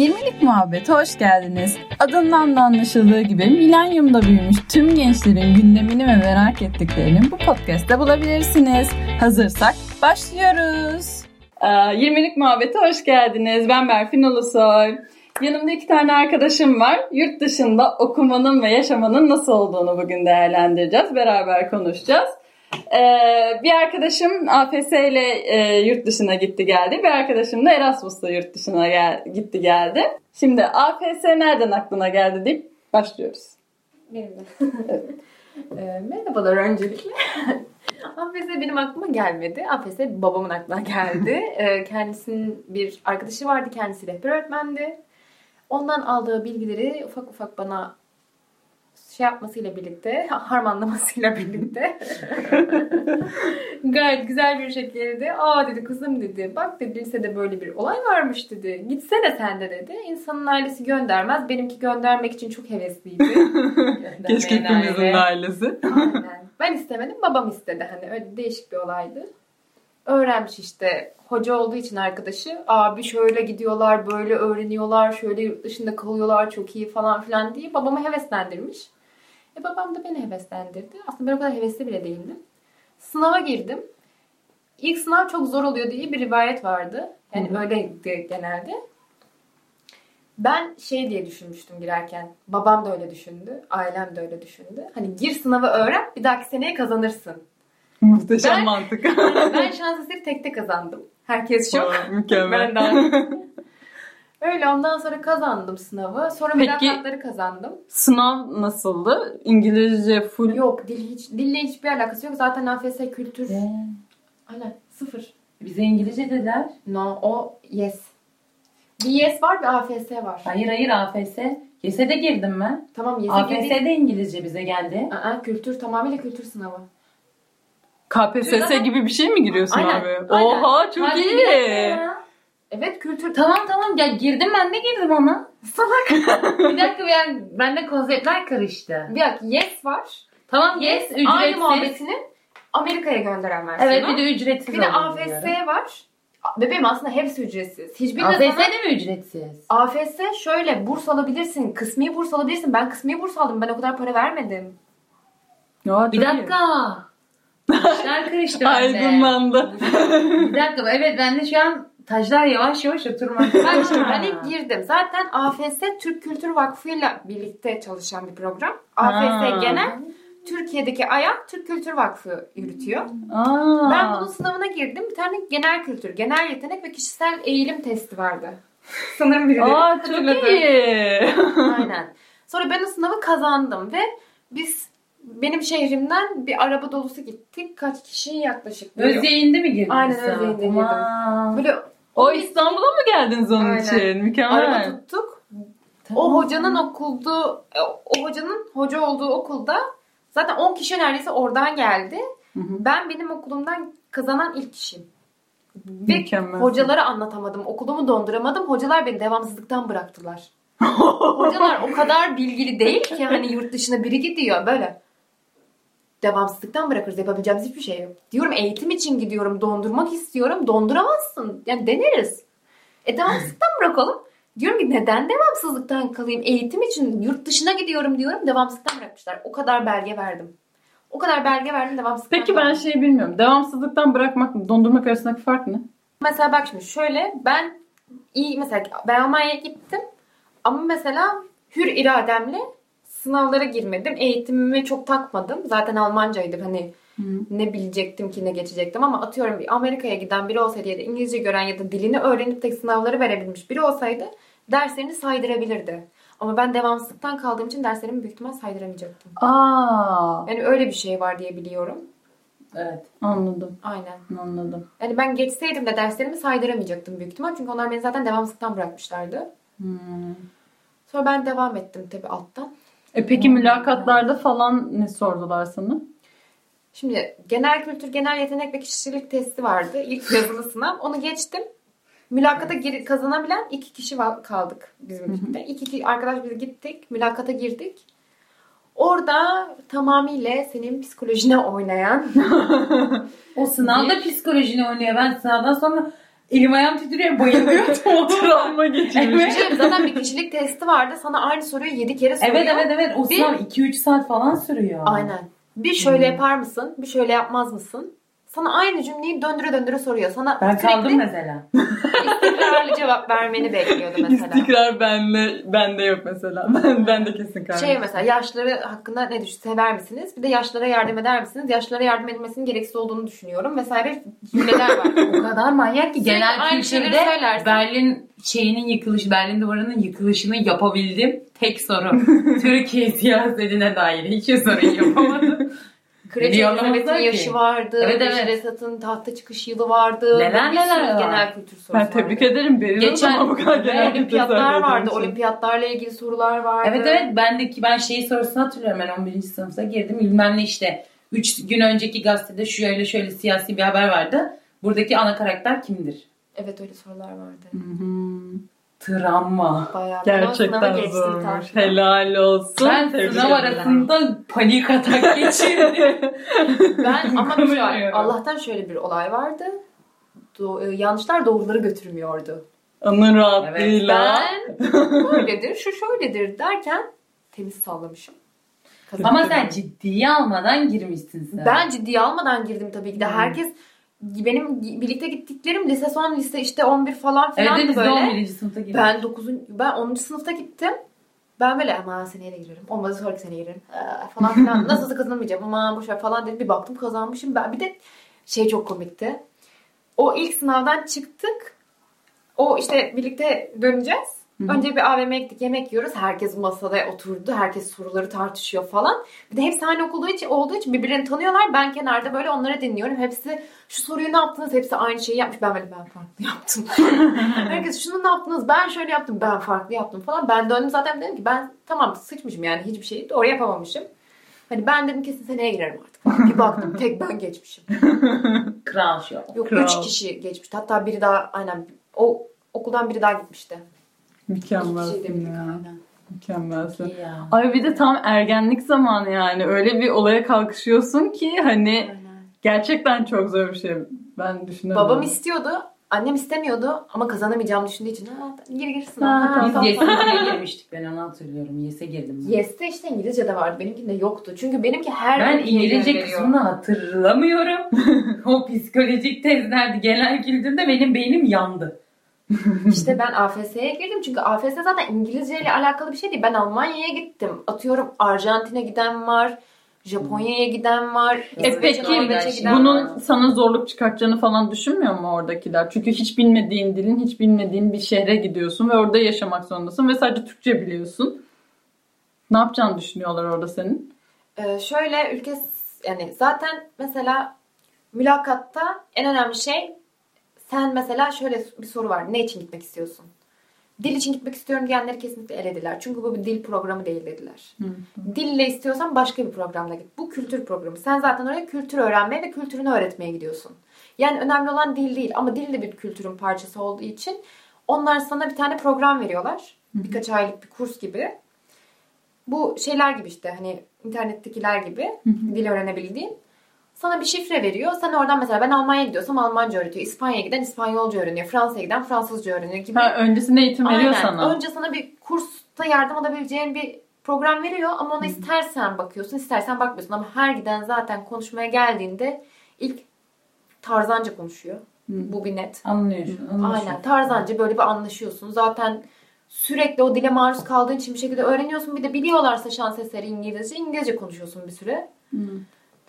20'lik muhabbete hoş geldiniz. Adından da anlaşıldığı gibi milenyumda büyümüş tüm gençlerin gündemini ve merak ettiklerini bu podcast'te bulabilirsiniz. Hazırsak başlıyoruz. 20'lik muhabbete hoş geldiniz. Ben Berfin Ulusoy. Yanımda iki tane arkadaşım var. Yurt dışında okumanın ve yaşamanın nasıl olduğunu bugün değerlendireceğiz. Beraber konuşacağız. Ee, bir arkadaşım AFS ile e, yurt dışına gitti geldi. Bir arkadaşım da Erasmus'la yurt dışına gel- gitti geldi. Şimdi AFS nereden aklına geldi deyip başlıyoruz. Benim de. Ee, merhabalar öncelikle. AFS benim aklıma gelmedi. AFS babamın aklına geldi. Ee, kendisinin bir arkadaşı vardı. Kendisi rehber öğretmendi. Ondan aldığı bilgileri ufak ufak bana şey yapmasıyla birlikte, harmanlamasıyla birlikte gayet güzel bir şekilde aa dedi kızım dedi bak dedi lisede böyle bir olay varmış dedi. Gitsene sen de dedi. İnsanın ailesi göndermez. Benimki göndermek için çok hevesliydi. Keşke hepimizin aile. ailesi. Aynen. Ben istemedim, babam istedi. Hani öyle değişik bir olaydı. Öğrenmiş işte. Hoca olduğu için arkadaşı. Abi şöyle gidiyorlar, böyle öğreniyorlar, şöyle yurt dışında kalıyorlar, çok iyi falan filan diye babamı heveslendirmiş. E babam da beni heveslendirdi. Aslında ben o kadar hevesli bile değildim. Sınava girdim. İlk sınav çok zor oluyor diye bir rivayet vardı. Yani öyleydi genelde. Ben şey diye düşünmüştüm girerken. Babam da öyle düşündü. Ailem de öyle düşündü. Hani gir sınavı öğren bir dahaki seneye kazanırsın. Muhteşem Ben- mantık. ben şans eseri tekte kazandım. Herkes şok. Aa, Mükemmel. Ben de. Öyle ondan sonra kazandım sınavı. Sonra Peki- mülakatları kazandım. Sınav nasıldı? İngilizce full. Yok dil hiç dille hiçbir alakası yok. Zaten AFS kültür. Aynen sıfır. Bize İngilizce dediler. No o yes. Bir yes var bir AFS var. Hayır hayır AFS. YES'e de girdim ben. Tamam yes'e AFS girdik. de İngilizce bize geldi. Aa, kültür tamamıyla kültür sınavı. KPSS gibi bir şey mi giriyorsun Aynen, abi? aynen. Oha çok Hadi iyi. ya. Evet kültür. Tamam tamam ya girdim ben de girdim ona. Salak. bir dakika yani bende konseptler karıştı. bir dakika yes var. Tamam Yes yes ücretsiz. aynı muhabbetini Amerika'ya gönderen versiyonu. Evet bir de ücretsiz Bir de AFS var. Bebeğim aslında hepsi ücretsiz. Hiçbirine AFS sana... de mi ücretsiz? AFS şöyle burs alabilirsin. Kısmi burs alabilirsin. Ben kısmi burs aldım. Ben o kadar para vermedim. Ya, Bir dakika. İşler karıştı bende. Aydınlandı. bir dakika evet bende şu an taşlar yavaş yavaş oturmak. Ben işte ben ilk girdim. Zaten AFS Türk Kültür Vakfı'yla birlikte çalışan bir program. AFS genel Türkiye'deki ayağı Türk Kültür Vakfı yürütüyor. Aa. Ben bunun sınavına girdim. Bir tane genel kültür, genel yetenek ve kişisel eğilim testi vardı. Sanırım biri. Aa çok iyi. Aynen. Sonra ben o sınavı kazandım ve biz benim şehrimden bir araba dolusu gittik. Kaç kişi yaklaşık? Özyeğinde mi girdin Aynen? Özyeğinde girdim. Böyle O İstanbul'a mı geldiniz onun Aynen. için? Mükemmel. araba tuttuk. O hocanın okuldu, o hocanın hoca olduğu okulda zaten 10 kişi neredeyse oradan geldi. Hı hı. Ben benim okulumdan kazanan ilk kişiyim. Ve Mükemmel. hocalara anlatamadım. Okulumu donduramadım. Hocalar beni devamsızlıktan bıraktılar. Hocalar o kadar bilgili değil ki hani yurt dışına biri gidiyor böyle. Devamsızlıktan bırakırız. Yapabileceğimiz hiçbir şey yok. Diyorum eğitim için gidiyorum. Dondurmak istiyorum. Donduramazsın. Yani deneriz. E devamsızlıktan bırakalım. Diyorum ki neden devamsızlıktan kalayım? Eğitim için yurt dışına gidiyorum diyorum. Devamsızlıktan bırakmışlar. O kadar belge verdim. O kadar belge verdim devamsızlıktan Peki ben şey bilmiyorum. Devamsızlıktan bırakmak, dondurmak arasındaki fark ne? Mesela bak şimdi şöyle ben iyi mesela ben Almanya'ya gittim ama mesela hür irademle sınavlara girmedim. Eğitimimi çok takmadım. Zaten Almancaydı hani ne bilecektim ki ne geçecektim ama atıyorum bir Amerika'ya giden biri olsaydı ya da İngilizce gören ya da dilini öğrenip de sınavları verebilmiş biri olsaydı derslerini saydırabilirdi. Ama ben devamsızlıktan kaldığım için derslerimi büyük ihtimal saydıramayacaktım. Aa, Yani öyle bir şey var diye biliyorum. Evet. anladım. Aynen. Anladım. Yani ben geçseydim de derslerimi saydıramayacaktım büyük ihtimal. Çünkü onlar beni zaten devamsızlıktan bırakmışlardı. Hmm. Sonra ben devam ettim tabii alttan. E peki mülakatlarda falan ne sordular sana? Şimdi genel kültür, genel yetenek ve kişilik testi vardı. İlk yazılı sınav. Onu geçtim. Mülakata gir- kazanabilen iki kişi kaldık bizim ekipte. İki, iki arkadaş biz gittik. Mülakata girdik. Orada tamamıyla senin psikolojine oynayan O sınavda psikolojini oynuyor. Ben sınavdan sonra Elim ayağım titriyor bayılıyordum. Travma geçirmiş. Evet. Şey, zaten bir kişilik testi vardı. Sana aynı soruyu 7 kere soruyor. evet evet evet. O sınav 2-3 saat falan sürüyor. Aynen. Bir şöyle Hmm. yapar mısın? Bir şöyle yapmaz mısın? Sana aynı cümleyi döndüre döndüre soruyor. Sana Ben kaldım mesela. istikrarlı cevap vermeni bekliyordu mesela. İstikrar benle, bende yok mesela. Ben, ben de kesin kaldım. Şey mesela yaşları hakkında ne düşün sever misiniz? Bir de yaşlara yardım eder misiniz? Yaşlara yardım edilmesinin gereksiz olduğunu düşünüyorum vesaire cümleler var. O kadar manyak ki genel aynı şeyleri kültürde söylersin. Berlin şeyinin yıkılışı, Berlin duvarının yıkılışını yapabildim. Tek soru. Türkiye siyasetine dair hiçbir soruyu yapamadım. Kraliçe Elizabeth'in ki? yaşı vardı. Evet, evet. Beşir Esad'ın tahta çıkış yılı vardı. Neler neler var. genel kültür sorusu Ben tebrik vardı. ederim. Beril Geçen- ama bu kadar genel olimpiyatlar vardı. için. Olimpiyatlarla ilgili sorular vardı. Evet evet bendeki ben şeyi sorusunu hatırlıyorum ben 11. sınıfta girdim bilmem ne işte 3 gün önceki gazetede şöyle şöyle siyasi bir haber vardı. Buradaki ana karakter kimdir? Evet öyle sorular vardı. Hı hı. Travma. Bayağı. Gerçekten tabii. Helal olsun. Ben Tebrik sınav arasında panik atak geçirdim. Ben ama. Konuşuyorum. Allah'tan şöyle bir olay vardı. Do- e, yanlışlar doğruları götürmüyordu. Anın rahatlığıyla. Ben böyledir, şu şöyledir derken temiz sallamışım. Ama sen ciddiye almadan girmişsin sen. Ben ciddiye almadan girdim tabii ki de. Hmm. Herkes benim birlikte gittiklerim lise son lise işte 11 falan Evet filan de böyle. 11. sınıfta girdik. Ben 9. ben 10. sınıfta gittim. Ben böyle ama seneye de girerim. Olmadı sonraki seneye girerim. Aa, falan filan. Nasılsa kazanamayacağım ama boşver falan dedim. Bir baktım kazanmışım. Ben bir de şey çok komikti. O ilk sınavdan çıktık. O işte birlikte döneceğiz. Önce bir AVM'ye gittik yemek yiyoruz. Herkes masada oturdu. Herkes soruları tartışıyor falan. Bir de hepsi aynı okulda için, olduğu için birbirlerini tanıyorlar. Ben kenarda böyle onları dinliyorum. Hepsi şu soruyu ne yaptınız? Hepsi aynı şeyi yapmış. Ben böyle ben farklı yaptım. Herkes şunu ne yaptınız? Ben şöyle yaptım. Ben farklı yaptım falan. Ben döndüm zaten dedim ki ben tamam sıçmışım yani hiçbir şeyi doğru yapamamışım. Hani ben dedim kesin seneye girerim artık. Bir baktım tek ben geçmişim. Kral şu. Yok Kral. üç kişi geçmişti. Hatta biri daha aynen o okuldan biri daha gitmişti. Mükemmelsin demiştik ya. Mükemmelsin. Ya. Ay bir de tam ergenlik zamanı yani. Öyle bir olaya kalkışıyorsun ki hani Aynen. gerçekten çok zor bir şey. Ben düşünüyorum. Babam istiyordu. Annem istemiyordu ama kazanamayacağımı düşündüğü için gir tamam. tamam. Biz YS'ye girmiştik ben onu hatırlıyorum. YS'e girdim. ben. Yes'te işte İngilizce de vardı. Benimkinde yoktu. Çünkü benimki her Ben İngilizce kısmını hatırlamıyorum. o psikolojik tezlerde genel kültürde benim beynim yandı. İşte ben AFS'ye girdim. Çünkü AFS zaten İngilizce ile alakalı bir şey değil. Ben Almanya'ya gittim. Atıyorum Arjantin'e giden var. Japonya'ya giden var. E peki giden bunun var. sana zorluk çıkartacağını falan düşünmüyor mu oradakiler? Çünkü hiç bilmediğin dilin, hiç bilmediğin bir şehre gidiyorsun ve orada yaşamak zorundasın ve sadece Türkçe biliyorsun. Ne yapacağını düşünüyorlar orada senin? Ee, şöyle ülke yani zaten mesela mülakatta en önemli şey sen mesela şöyle bir soru var. Ne için gitmek istiyorsun? Dil için gitmek istiyorum diyenleri kesinlikle elediler. Çünkü bu bir dil programı değil dediler. Dille istiyorsan başka bir programda git. Bu kültür programı. Sen zaten oraya kültür öğrenmeye ve kültürünü öğretmeye gidiyorsun. Yani önemli olan dil değil ama dil de bir kültürün parçası olduğu için onlar sana bir tane program veriyorlar. Birkaç aylık bir kurs gibi. Bu şeyler gibi işte hani internettekiler gibi dil öğrenebildiğin. Sana bir şifre veriyor. Sen oradan mesela ben Almanya'ya gidiyorsam Almanca öğretiyor. İspanya'ya giden İspanyolca öğreniyor. Fransa'ya giden Fransızca öğreniyor gibi. Ha, öncesinde eğitim veriyor Aynen. sana. Önce sana bir kursta yardım alabileceğin bir program veriyor ama ona istersen bakıyorsun, istersen bakmıyorsun ama her giden zaten konuşmaya geldiğinde ilk Tarzanca konuşuyor. Bu bir net. Anlıyorsun. anlıyorsun. Aynen. Tarzanca böyle bir anlaşıyorsun. Zaten sürekli o dile maruz kaldığın için bir şekilde öğreniyorsun. Bir de biliyorlarsa şans eseri İngilizce. İngilizce konuşuyorsun bir süre.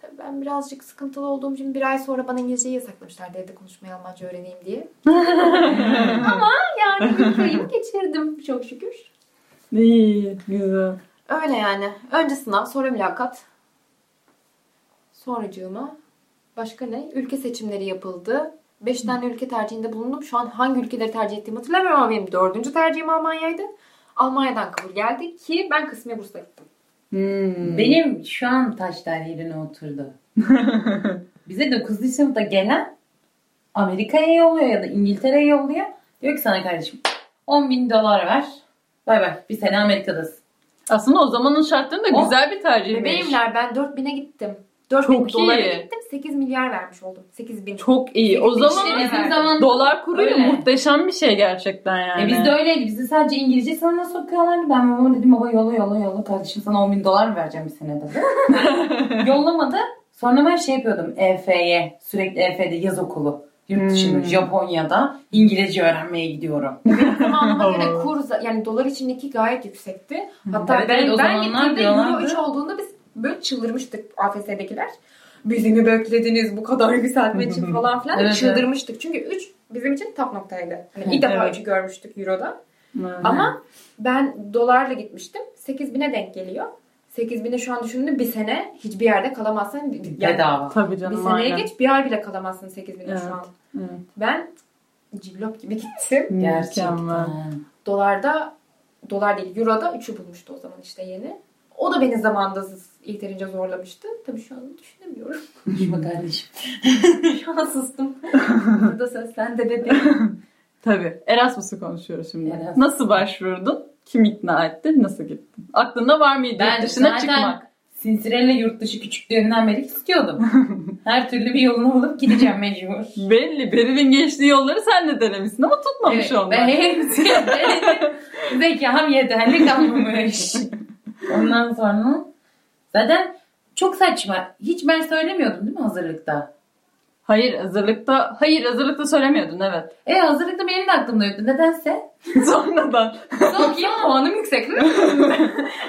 Tabii ben birazcık sıkıntılı olduğum için bir ay sonra bana İngilizceyi yasaklamışlardı evde konuşmayı Almanca öğreneyim diye. Ama yani ilk ayımı geçirdim çok şükür. İyi, güzel. Öyle yani. Önce sınav, sonra mülakat. Sonracığıma başka ne? Ülke seçimleri yapıldı. Beş tane ülke tercihinde bulundum. Şu an hangi ülkeleri tercih ettiğimi hatırlamıyorum ama benim dördüncü tercihim Almanya'ydı. Almanya'dan kabul geldi ki ben kısmi bursla gittim. Hmm. Benim şu an taşlar yerine oturdu. Bize 9. sınıfta gelen Amerika'ya yolluyor ya da İngiltere'ye yolluyor. Diyor ki sana kardeşim 10 bin dolar ver. Bay bay bir sene Amerika'dasın. Aslında o zamanın şartlarında O- güzel bir tercihmiş. Bebeğimler ben 4000'e gittim. 4 Çok bin dolara iyi. gittim 8 milyar vermiş oldum. 8 bin. Çok iyi. O Sekiz zaman Bizim verdim. zaman dolar kuruyla muhteşem bir şey gerçekten yani. E biz de öyleydi. Bizi sadece İngilizce sınavına sokuyorlardı. Ben babama dedim baba yolla yolla yolla kardeşim sana 10 bin dolar mı vereceğim bir senede? Yollamadı. Sonra ben şey yapıyordum EF'ye. Sürekli EF'de yaz okulu. Yurt dışında Hmm. Japonya'da İngilizce öğrenmeye gidiyorum. Zamanıma göre kur yani dolar içindeki gayet yüksekti. Hatta Evet, ben, o ben zamanlar gittiğimde Euro diyorlardı. 3 olduğunda biz böyle çıldırmıştık AFS'dekiler. Bizi mi beklediniz bu kadar yükseltme için falan filan Evet, çıldırmıştık. Çünkü 3 bizim için top noktaydı. Hani ilk defa Evet. 3'ü görmüştük Euro'da. Evet. Ama ben dolarla gitmiştim. 8000'e denk geliyor. 8000'e şu an düşündüğümde bir sene hiçbir yerde kalamazsın. Yani Bedava. Tabii bir canım seneye aynen. geç bir ay bile kalamazsın 8000'e Evet. şu an. Evet. Ben cillop gibi gittim. Gerçekten. Mükemmel. Dolarda dolar değil euroda 3'ü bulmuştu o zaman işte yeni. O da beni zamanda yeterince zorlamıştı. Tabii şu an düşünemiyorum. Konuşma kardeşim. Şu an sustum. Burada söz sende bebeğim. Tabii. Erasmus'u konuşuyoruz şimdi. Erasmus. Nasıl başvurdun? Kim ikna etti? Nasıl gittin? Aklında var mıydı Ben yurt dışına çıkmak? Sinsirella yurt dışı küçüklüğümden beri istiyordum. Her türlü bir yolunu bulup gideceğim mecbur. Belli. Beril'in geçtiği yolları sen de denemişsin ama tutmamış Evet, onlar. ben hepsini denedim. Zekam yeterli kalmamış. Ondan sonra zaten çok saçma. Hiç ben söylemiyordum değil mi hazırlıkta? Hayır hazırlıkta, hayır hazırlıkta söylemiyordun evet. E hazırlıkta benim de aklımda yoktu. Nedense. Sonradan. Çok iyi puanım yüksek mi?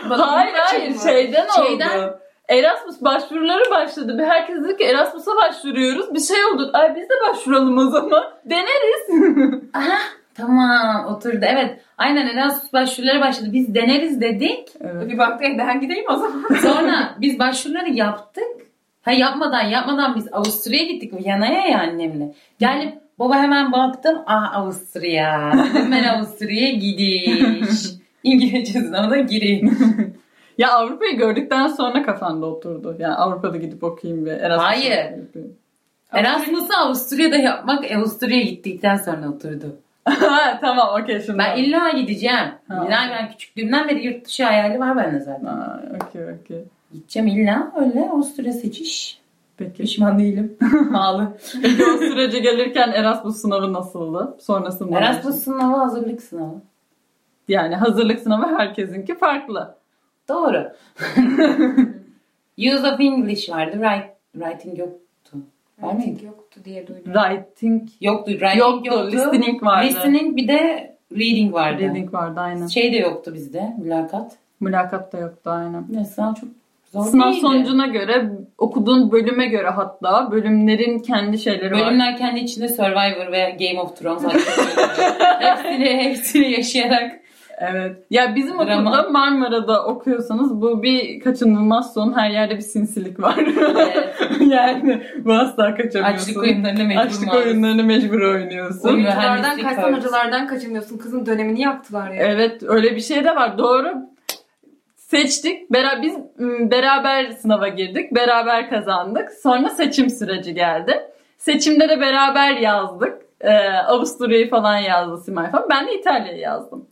hayır hayır şeyden, Şeyden- oldu. Erasmus başvuruları başladı. Bir herkes dedi ki Erasmus'a başvuruyoruz. Bir şey olduk. Ay biz de başvuralım o zaman. Deneriz. Aha tamam oturdu. Evet aynen Erasmus başvuruları başladı. Biz deneriz dedik. evet. bir baktı ben gideyim o zaman. Sonra biz başvuruları yaptık. Ha yapmadan yapmadan biz Avusturya'ya gittik Viyana'ya ya annemle. Geldim baba hemen baktım. Ah Avusturya. Dedim ben Avusturya'ya gidiş. İngilizce sınavına gireyim. Ya Avrupa'yı gördükten sonra kafanda oturdu. Yani Avrupa'da gidip okuyayım ve Erasmus'a Hayır. Erasmus'u Avusturya'da yapmak Avusturya'ya gittikten sonra oturdu. Tamam okey şimdi. Ben illa gideceğim. Ha. İlla ben küçüklüğümden beri yurt dışı hayali var bende zaten. Ha, okey okey. Gideceğim illa öyle Avusturya seçiş. Peki. Pişman değilim. Pahalı. Peki o sürece gelirken Erasmus sınavı nasıldı? Sonrasında Erasmus sınavı hazırlık sınavı. Yani hazırlık sınavı herkesinki farklı. Doğru. Use of English vardı. Write, writing yoktu. Writing yoktu diye duydum. Writing Yoktu. Writing yoktu. yoktu. Listening vardı. Listening bir de reading vardı. Reading vardı aynen. Şey de yoktu bizde. Mülakat. Mülakat da yoktu aynen. Ne sınav çok zor Sınav değildi. sonucuna göre, okuduğun bölüme göre hatta bölümlerin kendi şeyleri var. Bölümler kendi içinde Survivor ve Game of Thrones hepsini, hepsini yaşayarak Evet. Ya bizim Drama. okulda Marmara'da okuyorsanız bu bir kaçınılmaz son. Her yerde bir sinsilik var. Evet. yani bu asla kaçamıyorsun. açlık oyunlarına mecbur Açlık maruz. oyunlarını mecbur oynuyorsun. Oyun- Oyunculardan kaçsan hocalardan kaçamıyorsun. Kızın dönemini yaktılar ya. Evet öyle bir şey de var. Doğru. Seçtik. Beraber, biz beraber sınava girdik. Beraber kazandık. Sonra seçim süreci geldi. Seçimde de beraber yazdık. Ee, Avusturya'yı falan yazdı Simay falan. Ben de İtalya'yı yazdım.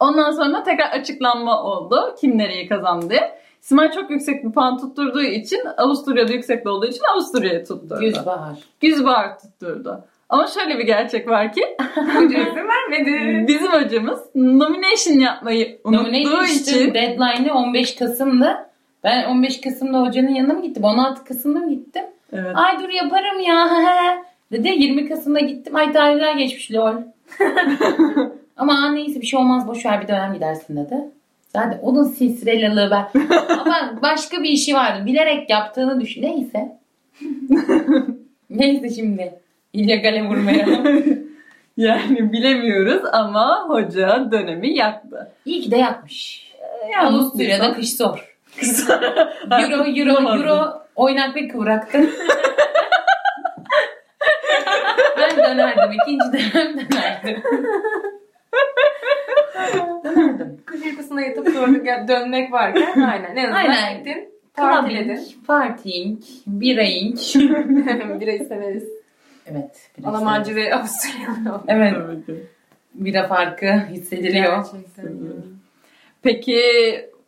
Ondan sonra tekrar açıklanma oldu. Kim nereyi kazandı diye. Simay çok yüksek bir puan tutturduğu için Avusturya'da yüksek olduğu için Avusturya'yı tutturdu. Güzbahar. Güzbar tutturdu. Ama şöyle bir gerçek var ki izin vermedi. bizim hocamız nomination yapmayı unuttuğu Nomination için deadline'ı 15 Kasım'dı. Ben 15 Kasım'da hocanın yanına mı gittim? 16 Kasım'da mı gittim? evet. Ay dur yaparım ya. Dedi 20 Kasım'da gittim. Ay tarihler geçmiş lol. Ama "Aa, neyse bir şey olmaz boş ver bir dönem gidersin dedi. Zaten onun silsilelılığı ben. Ama başka bir işi vardı. Bilerek yaptığını düşün. Neyse. neyse şimdi. İllegale vurmayalım. Yani bilemiyoruz ama hoca dönemi yaktı. İyi ki de yapmış. Yani Avusturya'da kış zor. Euro, euro, euro oynak ve kıvraktı. ben dönerdim. İkinci dönem dönerdim. Uykusuna yatıp gel- dönmek varken aynen. En azından Aynen. gittin. Partiledin. Partying, biraying. Birayı severiz. Evet. Almancı ve Avusturyalı. Evet. Bira farkı hissediliyor. Gerçekten. Peki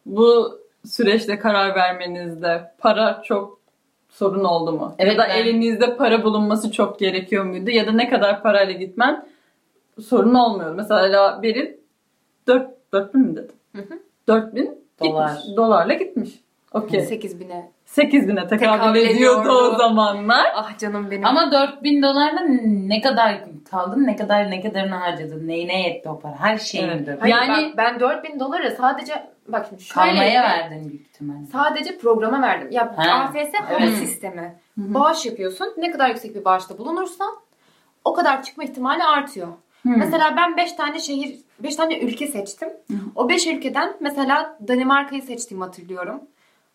bu süreçte karar vermenizde para çok sorun oldu mu? Evet, ya da ben- elinizde para bulunması çok gerekiyor muydu? Ya da ne kadar parayla gitmen sorun olmuyor. Mesela Beril 4, 4 bin mi dedim? Hı hı. 4 bin Dolar. gitmiş. Dolarla gitmiş. Okey. 8 bine. 8 bine tekabül Tekabül ediyordu o ediyordu. zamanlar. Ah canım benim. Ama 4000 dolarla ne kadar kaldın, ne kadar ne kadarını harcadın, neyine yetti o para? Her şeyini Evet. Hayır, Yani- bak, ben 4000 doları sadece bak şimdi şöyle Kalmaya verdin büyük ihtimalle. Sadece programa verdim. Ya Ha, AFS havuz evet. sistemi. Bağış yapıyorsun. Ne kadar yüksek bir bağışta bulunursan o kadar çıkma ihtimali artıyor. Hmm. Mesela ben 5 tane şehir, 5 tane ülke seçtim. O 5 ülkeden mesela Danimarka'yı seçtiğimi hatırlıyorum.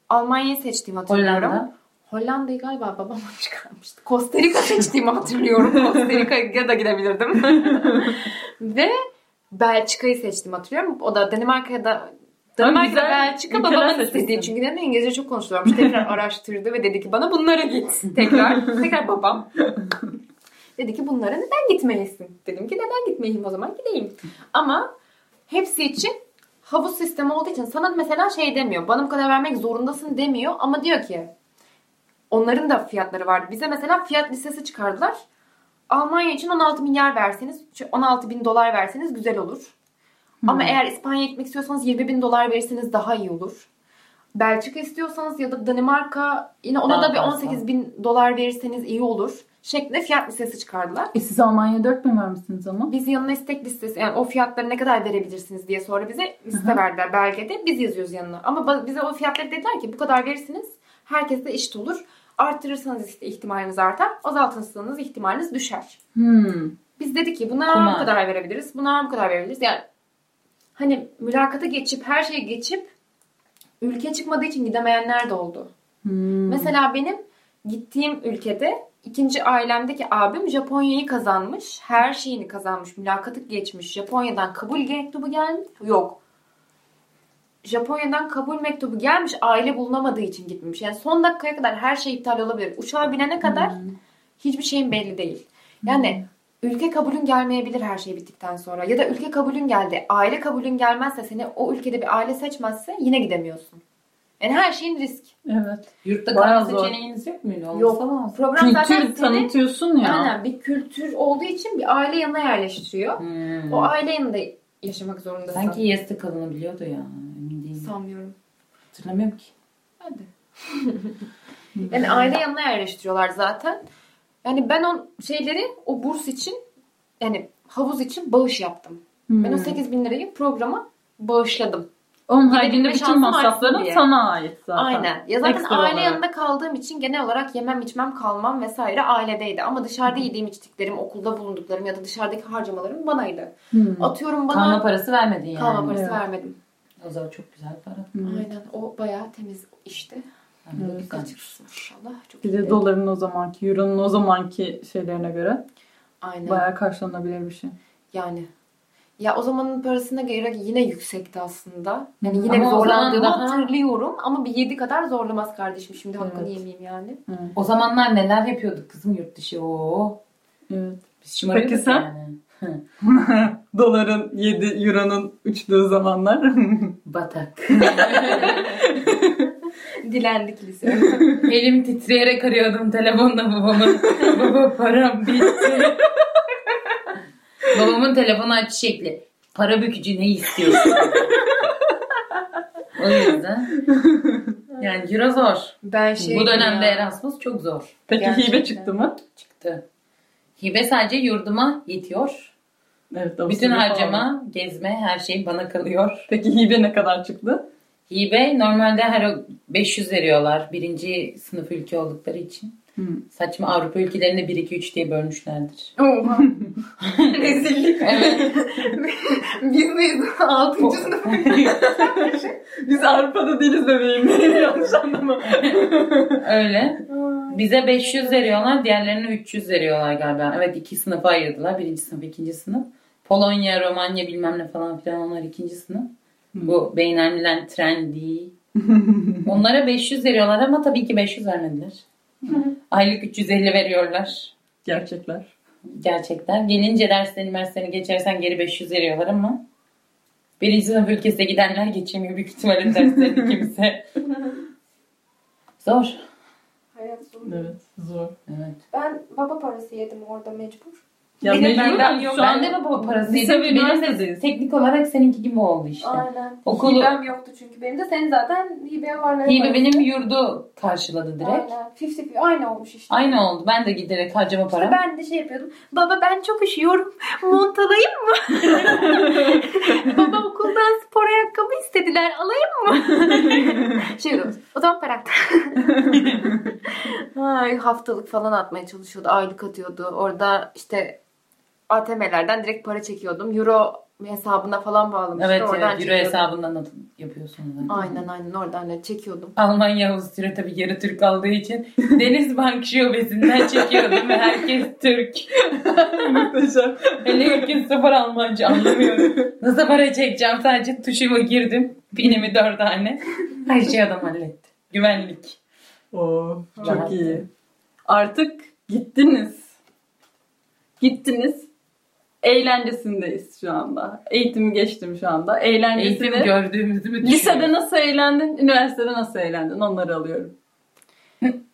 Almanya'yı seçtiğimi hatırlıyorum. Hollanda. Hollanda'yı galiba babam çıkarmıştı. Costa Rica seçtiğimi hatırlıyorum. Costa Rica'ya da gidebilirdim. Ve Belçika'yı seçtiğimi hatırlıyorum. O da Danimarka'ya da Danimarka güzel ve Belçika babamın istediği. Çünkü neden İngilizce çok konuşuluyormuş. Tekrar araştırdı ve dedi ki bana bunlara git. Tekrar. Tekrar babam. Dedi ki bunlara neden gitmelisin? Dedim ki neden gitmeyeyim o zaman gideyim. Ama hepsi için havuz sistemi olduğu için sana mesela şey demiyor. Bana bu kadar vermek zorundasın demiyor. Ama diyor ki onların da fiyatları vardı. Bize mesela fiyat listesi çıkardılar. Almanya için 16 milyar verseniz, 16 bin dolar verseniz güzel olur. Ama eğer İspanya'ya gitmek istiyorsanız 20 bin dolar verirseniz daha iyi olur. Belçika istiyorsanız ya da Danimarka yine ona Daha da bir fazla. 18 bin dolar verirseniz iyi olur. Şeklinde fiyat listesi çıkardılar. E siz Almanya'ya 4 bin vermişsiniz ama. Biz yanına istek listesi yani o fiyatları ne kadar verebilirsiniz diye sonra bize liste verdiler belgede. Biz yazıyoruz yanına. Ama bize o fiyatları dediler ki bu kadar verirsiniz herkes de eşit olur. Arttırırsanız işte ihtimaliniz artar. Azaltırsanız ihtimaliniz düşer. Hmm. Biz dedik ki bunlara Kumar. bu kadar verebiliriz. Bunlara bu kadar verebiliriz. Yani hani mülakata geçip her şeyi geçip ülke çıkmadığı için gidemeyenler de oldu. Hmm. Mesela benim gittiğim ülkede ikinci ailemdeki abim Japonya'yı kazanmış. Her şeyini kazanmış. Mülakatı geçmiş. Japonya'dan kabul mektubu gelmiş. Yok. Japonya'dan kabul mektubu gelmiş. Aile bulunamadığı için gitmemiş. Yani son dakikaya kadar her şey iptal olabilir. Uçağa binene kadar hiçbir şeyin belli değil. Yani ülke kabulün gelmeyebilir her şey bittikten sonra. Ya da ülke kabulün geldi. Aile kabulün gelmezse seni o ülkede bir aile seçmezse yine gidemiyorsun. Yani her şeyin risk. Evet. Yurtta kalma seçeneğiniz yok muydu? Yok. lazım. Program zaten Kültür seni tanıtıyorsun ya. aynen bir kültür olduğu için bir aile yanına yerleştiriyor. Hmm. O aile yanında yaşamak zorundasın. Sanki Yes'te kalınabiliyordu ya. Emin değilim. sanmıyorum. Hatırlamıyorum ki. Hadi. yani aile yanına yerleştiriyorlar zaten. Yani ben o şeyleri o burs için yani havuz için bağış yaptım. Ben o Hmm. 8 bin lirayı programa bağışladım. Onun haricinde bütün masrafların sana ait zaten. Aynen. Ya zaten Ekstra aile olarak. yanında kaldığım için genel olarak yemem içmem kalmam vesaire ailedeydi. Ama dışarıda yediğim içtiklerim, okulda bulunduklarım ya da dışarıdaki harcamalarım banaydı. Hmm. Atıyorum bana Kalma parası vermedin yani. kalma parası Evet. vermedim. O zaman çok güzel para. Hmm. Aynen. O bayağı temiz işti. Yani Evet. maşallah. Çok Bir de doların o zamanki, euronun o zamanki şeylerine göre Aynen. bayağı karşılanabilir bir şey. Yani. Ya o zamanın parasına göre yine yüksekti aslında. Yani yine Ama bir o zaman zorlandığımı daha- hatırlıyorum. Ama bir yedi kadar zorlamaz kardeşim. Şimdi hakkını Evet. yemeyeyim yani. Evet. O zamanlar neler yapıyorduk kızım yurt dışı. Oo. evet. Biz şımarıyorduk Peki sen? yani. Doların 7, euronun uçtuğu zamanlar. Batak. Dilendik lise. Elim titreyerek arıyordum telefonla babamı. Baba param bitti. Babamın telefonu aç şekli. Para bükücü ne istiyorsun? o yüzden. Yani euro zor. Ben şey Bu dönemde ya. Erasmus çok zor. Peki Gerçekten. hibe çıktı mı? Çıktı. Hibe sadece yurduma yetiyor. Evet. o Bütün harcama, aldı. gezme, her şey bana kalıyor. Peki hibe ne kadar çıktı? Hibe normalde her 500 veriyorlar. Birinci sınıf ülke oldukları için. Hmm. Saçma Avrupa ülkelerinde 1-2-3 diye bölmüşlerdir. Oha. Rezillik. Evet. Biz neyiz? Altıncı sınıf. Biz Avrupa'da değiliz bebeğim. Yanlış anlama. Öyle. Bize 500 veriyorlar. Diğerlerine 300 veriyorlar galiba. Evet iki sınıfa ayırdılar. Birinci sınıf, ikinci sınıf. Polonya, Romanya bilmem ne falan filan onlar ikinci sınıf. Bu beynelmilen trendy. Onlara 500 veriyorlar ama tabii ki 500 vermediler. Aylık 350 veriyorlar. Gerçekler. Gerçekten. Gelince derslerini derslerini geçersen geri 500 veriyorlar ama birinci sınıf ülkesine gidenler geçemiyor büyük ihtimalle derslerini kimse. Zor. Hayat zor. Evet zor. Evet. Ben baba parası yedim orada mecbur. Ya Benim mecburen benden yok. şu Ben de baba parası lise ve üniversitedeyiz. teknik olarak seninki gibi oldu işte. Aynen. Okulu- Hibem yoktu çünkü benim de. Senin zaten hibe varları Hibe benim yurdu karşıladı direkt. Aynen. 50 aynı olmuş işte. Aynı oldu. Ben de giderek harcama İşte param. ben de şey yapıyordum. Baba ben çok üşüyorum. Mont alayım mı? Baba okuldan spor ayakkabı istediler. Alayım mı? şey diyoruz. O zaman para. Ay, haftalık falan atmaya çalışıyordu. Aylık atıyordu. Orada işte ATM'lerden direkt para çekiyordum. Euro hesabına falan bağlamıştı. Evet oradan evet. Euro çekiyordum. hesabından yapıyorsunuz. zaten. Aynen aynen oradan da çekiyordum. Almanya Avusturya tabii yarı Türk aldığı için Denizbank şubesinden çekiyordum ve herkes Türk. muhteşem. Hele gün sıfır Almanca anlamıyorum. Nasıl para çekeceğim sadece tuşuma girdim. Pinimi dört tane. Her şeyi adam halletti. Güvenlik. Oo, çok Rahat. iyi. Artık gittiniz. Gittiniz. Eğlencesindeyiz şu anda. Eğitimi geçtim şu anda. Eğlencesini. Eğitim gördüğümüzü mü Lisede nasıl eğlendin? Üniversitede nasıl eğlendin? Onları alıyorum.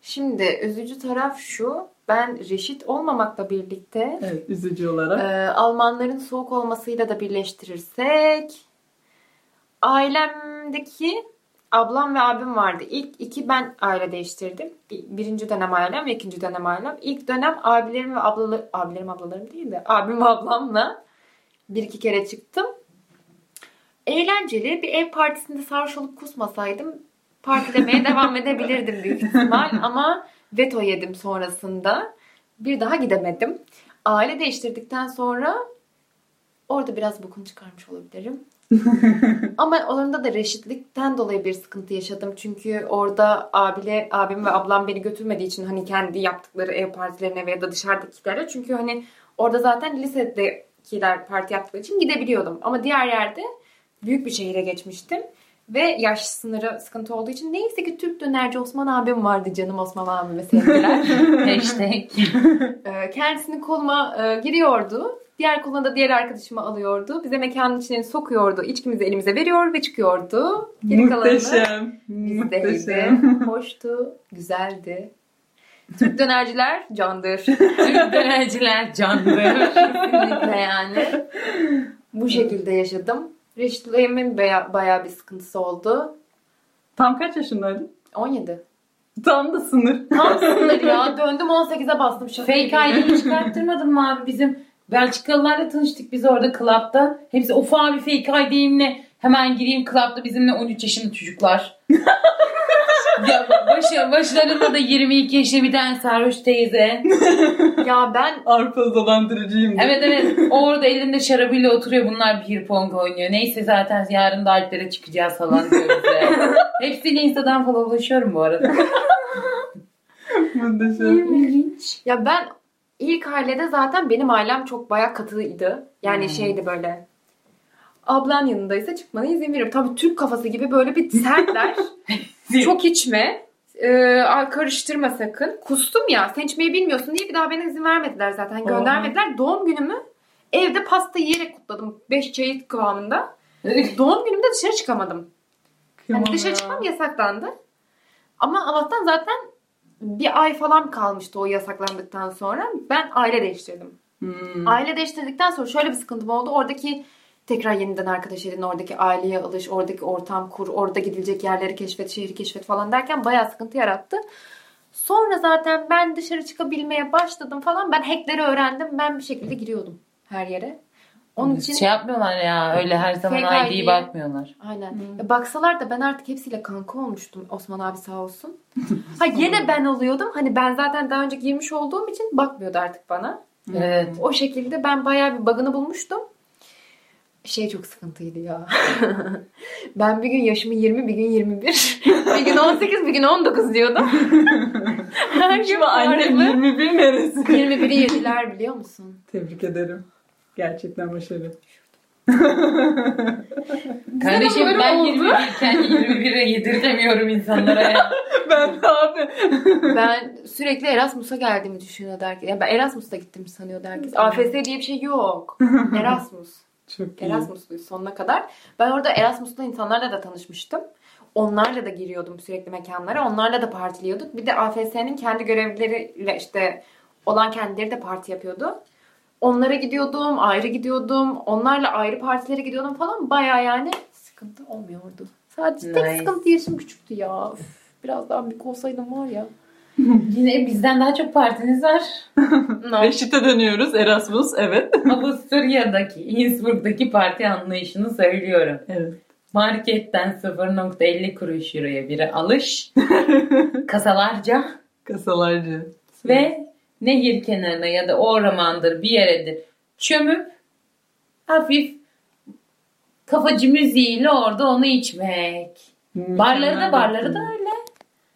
Şimdi üzücü taraf şu. Ben reşit olmamakla birlikte Evet, üzücü olarak. Ee, Almanların soğuk olmasıyla da birleştirirsek ailemdeki ablam ve abim vardı. İlk iki ben aile değiştirdim. Birinci dönem ailem ve ikinci dönem ailem. İlk dönem abilerim ve ablalarım, abilerim ablalarım değil de abim ve ablamla bir iki kere çıktım. Eğlenceli bir ev partisinde sarhoş olup kusmasaydım partilemeye devam edebilirdim büyük ihtimal ama veto yedim sonrasında. Bir daha gidemedim. Aile değiştirdikten sonra orada biraz bokunu çıkarmış olabilirim. Ama onlarda da reşitlikten dolayı bir sıkıntı yaşadım. Çünkü orada abile, abim ve ablam beni götürmediği için hani kendi yaptıkları ev partilerine veya da dışarıdakilere. Çünkü hani orada zaten lisedekiler parti yaptıkları için gidebiliyordum. Ama diğer yerde büyük bir şehire geçmiştim. Ve yaş sınırı sıkıntı olduğu için neyse ki Türk dönerci Osman abim vardı canım Osman abime sevgiler. Hashtag. Ee, Kendisini koluma e, giriyordu. Diğer koluna da diğer arkadaşımı alıyordu. Bize mekanın içine sokuyordu. İçkimizi elimize veriyor ve çıkıyordu. Geri Muhteşem. bizdeydi. Muhteşem. Hoştu. Güzeldi. Türk dönerciler candır. Türk dönerciler canlı. Kesinlikle yani. Bu şekilde yaşadım. Reşitliğimin baya, bayağı bir sıkıntısı oldu. Tam kaç yaşındaydın? 17. Tam da sınır. Tam sınır ya. Döndüm 18'e bastım. Şaka Fake. ID'ni çıkarttırmadın mı abi? Bizim Belçikalılarla tanıştık biz orada club'da. Hepsi of abi fake ID'imle hemen gireyim club'da bizimle 13 yaşında çocuklar. ya başı, başlarında da 22 yaşında bir tane sarhoş teyze. Ya ben Arpa dolandırıcıyım. Evet evet. O orada elinde şarabıyla oturuyor. Bunlar bir pong oynuyor. Neyse zaten yarın da Alplere çıkacağız falan diyor bize. Hepsiyle Insta'dan falan ulaşıyorum bu arada. Muhteşem. İlginç. Ya ben ilk ailede zaten benim ailem çok bayağı katıydı. Yani Hmm. şeydi böyle. Ablan yanındaysa çıkmana izin veririm. Tabii Türk kafası gibi böyle bir sertler. çok içme. Al karıştırma sakın. Kustum ya. Sen içmeyi bilmiyorsun diye bir daha bana izin vermediler zaten. Göndermediler. Doğum günümü evde pasta yiyerek kutladım. Beş çayı kıvamında. Doğum günümde dışarı çıkamadım. Yani dışarı çıkmam yasaklandı. Ama Allah'tan zaten bir ay falan kalmıştı o yasaklandıktan sonra. Ben aile değiştirdim. Hmm. Aile değiştirdikten sonra şöyle bir sıkıntım oldu. Oradaki tekrar yeniden arkadaş edin, oradaki aileye alış, oradaki ortam kur, orada gidilecek yerleri keşfet, şehri keşfet falan derken bayağı sıkıntı yarattı. Sonra zaten ben dışarı çıkabilmeye başladım falan. Ben hackleri öğrendim. Ben bir şekilde giriyordum her yere. Onun için Şey yapmıyorlar ya öyle her zaman ID'yi ID. bakmıyorlar. Aynen. Ya baksalar da ben artık hepsiyle kanka olmuştum. Osman abi sağ olsun. ha yine ben oluyordum. Hani ben zaten daha önce girmiş olduğum için bakmıyordu artık bana. Evet. O şekilde ben bayağı bir bug'ını bulmuştum. Şey çok sıkıntıydı ya. ben bir gün yaşımı 20, bir gün 21. bir gün 18, bir gün 19 diyordum. Her gün Şimdi annem farklı. 21 neresi? 21'i yediler biliyor musun? Tebrik ederim. Gerçekten başarı. Kardeşim ben oldu. 21 iken 21'e yedirtemiyorum insanlara ya. ben de abi. Ben sürekli Erasmus'a geldiğimi düşünüyordu herkes. Yani ben Erasmus'ta gittim sanıyordu herkes. AFS diye bir şey yok. Erasmus. Çok iyi. Erasmusluyuz sonuna kadar. Ben orada Erasmus'ta insanlarla da tanışmıştım. Onlarla da giriyordum sürekli mekanlara. Onlarla da partiliyorduk. Bir de AFS'nin kendi görevlileriyle işte olan kendileri de parti yapıyordu. Onlara gidiyordum, ayrı gidiyordum. Onlarla ayrı partilere gidiyordum falan. Baya yani sıkıntı olmuyordu. Sadece tek Nice. sıkıntı yaşım küçüktü ya. Üf, biraz daha büyük olsaydım var ya. Yine bizden daha çok partiniz var. No. Reşit'e dönüyoruz. Erasmus. Evet. Avusturya'daki, Innsbruck'taki parti anlayışını söylüyorum. Evet. Marketten 0.50 kuruş euroya biri alış. kasalarca Kasalarca. ve nehir kenarına ya da ormandır bir yeredir çömüp hafif kafacı müziğiyle orada onu içmek. Barları da barları da öyle.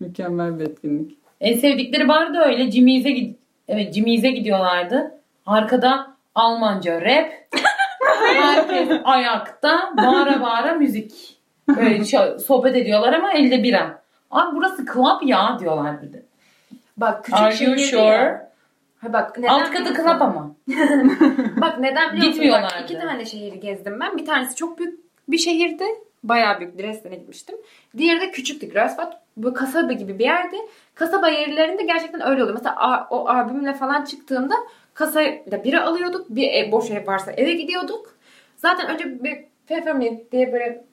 Mükemmel bir etkinlik. En sevdikleri bar da öyle. Cimize gid evet Cimize gidiyorlardı. Arkada Almanca rap. Herkes ayakta bağıra bağıra müzik. Böyle sohbet ediyorlar ama elde bira. Abi burası club ya diyorlar bir de. Bak küçük Are you sure? ya. Ha bak neden Alt katı musun? ama. Bak neden biliyor musun? Bak, iki tane şehri gezdim ben. Bir tanesi çok büyük bir şehirdi. Bayağı büyük. Dresden'e gitmiştim. Diğeri de küçüktü. Greifswald bu kasaba gibi bir yerdi. Kasaba yerlerinde gerçekten öyle oluyor. Mesela o abimle falan çıktığımda kasayla bira alıyorduk. Bir ev, boş ev varsa eve gidiyorduk. Zaten önce bir peppermint diye böyle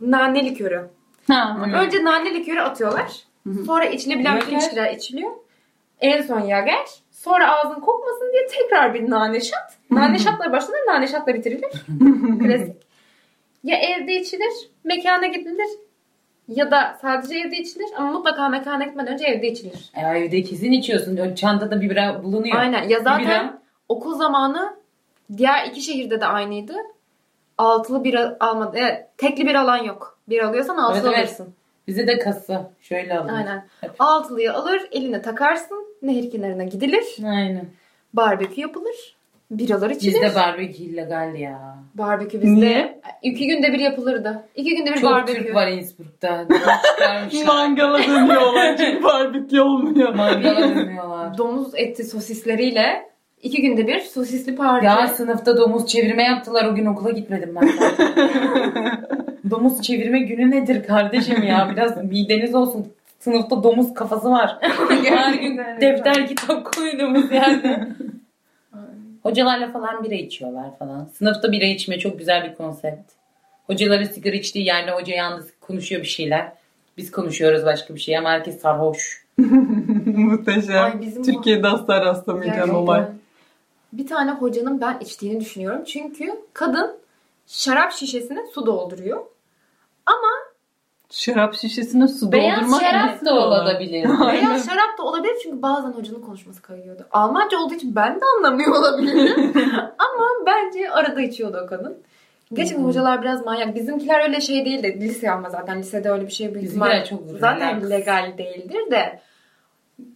nane likörü. Ha, Önce nane likörü atıyorlar. Sonra içilebilen bütün içkiler içiliyor. En son yager. Sonra ağzın kokmasın diye tekrar bir nane şat. Nane şatla başlanır, nane şatla bitirilir. Klasik. Ya evde içilir, mekana gidilir. Ya da sadece evde içilir ama mutlaka mekana gitmeden önce evde içilir. E, evde kesin içiyorsun. Çantada bir bira bulunuyor. Aynen. Ya Bir zaten bira. okul zamanı diğer iki şehirde de aynıydı. Altılı bir almadı. Evet, tekli bir alan yok. Bir alıyorsan altılı Evet, evet. Bize de kası. Şöyle alın. Aynen. Hep. Altılıyı alır, eline takarsın. Nehir kenarına gidilir. Aynen. Barbekü yapılır. Biralar içilir. Bizde barbekü illegal ya. Barbekü bizde Niye? iki günde bir yapılırdı. İki günde bir Çok barbekü. Türk var Innsbruck'ta. Mangala dönüyorlar çünkü barbekü olmuyor. Mangala dönüyorlar. Domuz eti sosisleriyle iki günde bir sosisli parti. Ya sınıfta domuz çevirme yaptılar o gün okula gitmedim ben. domuz çevirme günü nedir kardeşim ya? Biraz mideniz olsun. Sınıfta domuz kafası var. Her gün defter kitap koyduğumuz yerde. Hocalarla falan bira içiyorlar falan. Sınıfta bira içme çok güzel bir konsept. Hocaların sigara içtiği yerde hoca yalnız konuşuyor bir şeyler. Biz konuşuyoruz başka bir şey ama herkes sarhoş. Muhteşem. Ay, bizim Türkiye'de asla rastlamayacağım olay. Bir tane hocanın ben içtiğini düşünüyorum. Çünkü kadın şarap şişesine su dolduruyor. Şarap şişesine su Beyaz doldurmak şarap nasıl da olabilir. Veya şarap da olabilir çünkü bazen hocanın konuşması kayıyordu. Almanca olduğu için ben de anlamıyor olabilirim. Ama bence arada içiyordu o kadın. Gerçekten hocalar biraz manyak. Bizimkiler öyle şey değil de lise ama zaten lisede öyle bir şey büyük Bizimkiler ihtimal çok zaten legal değildir de.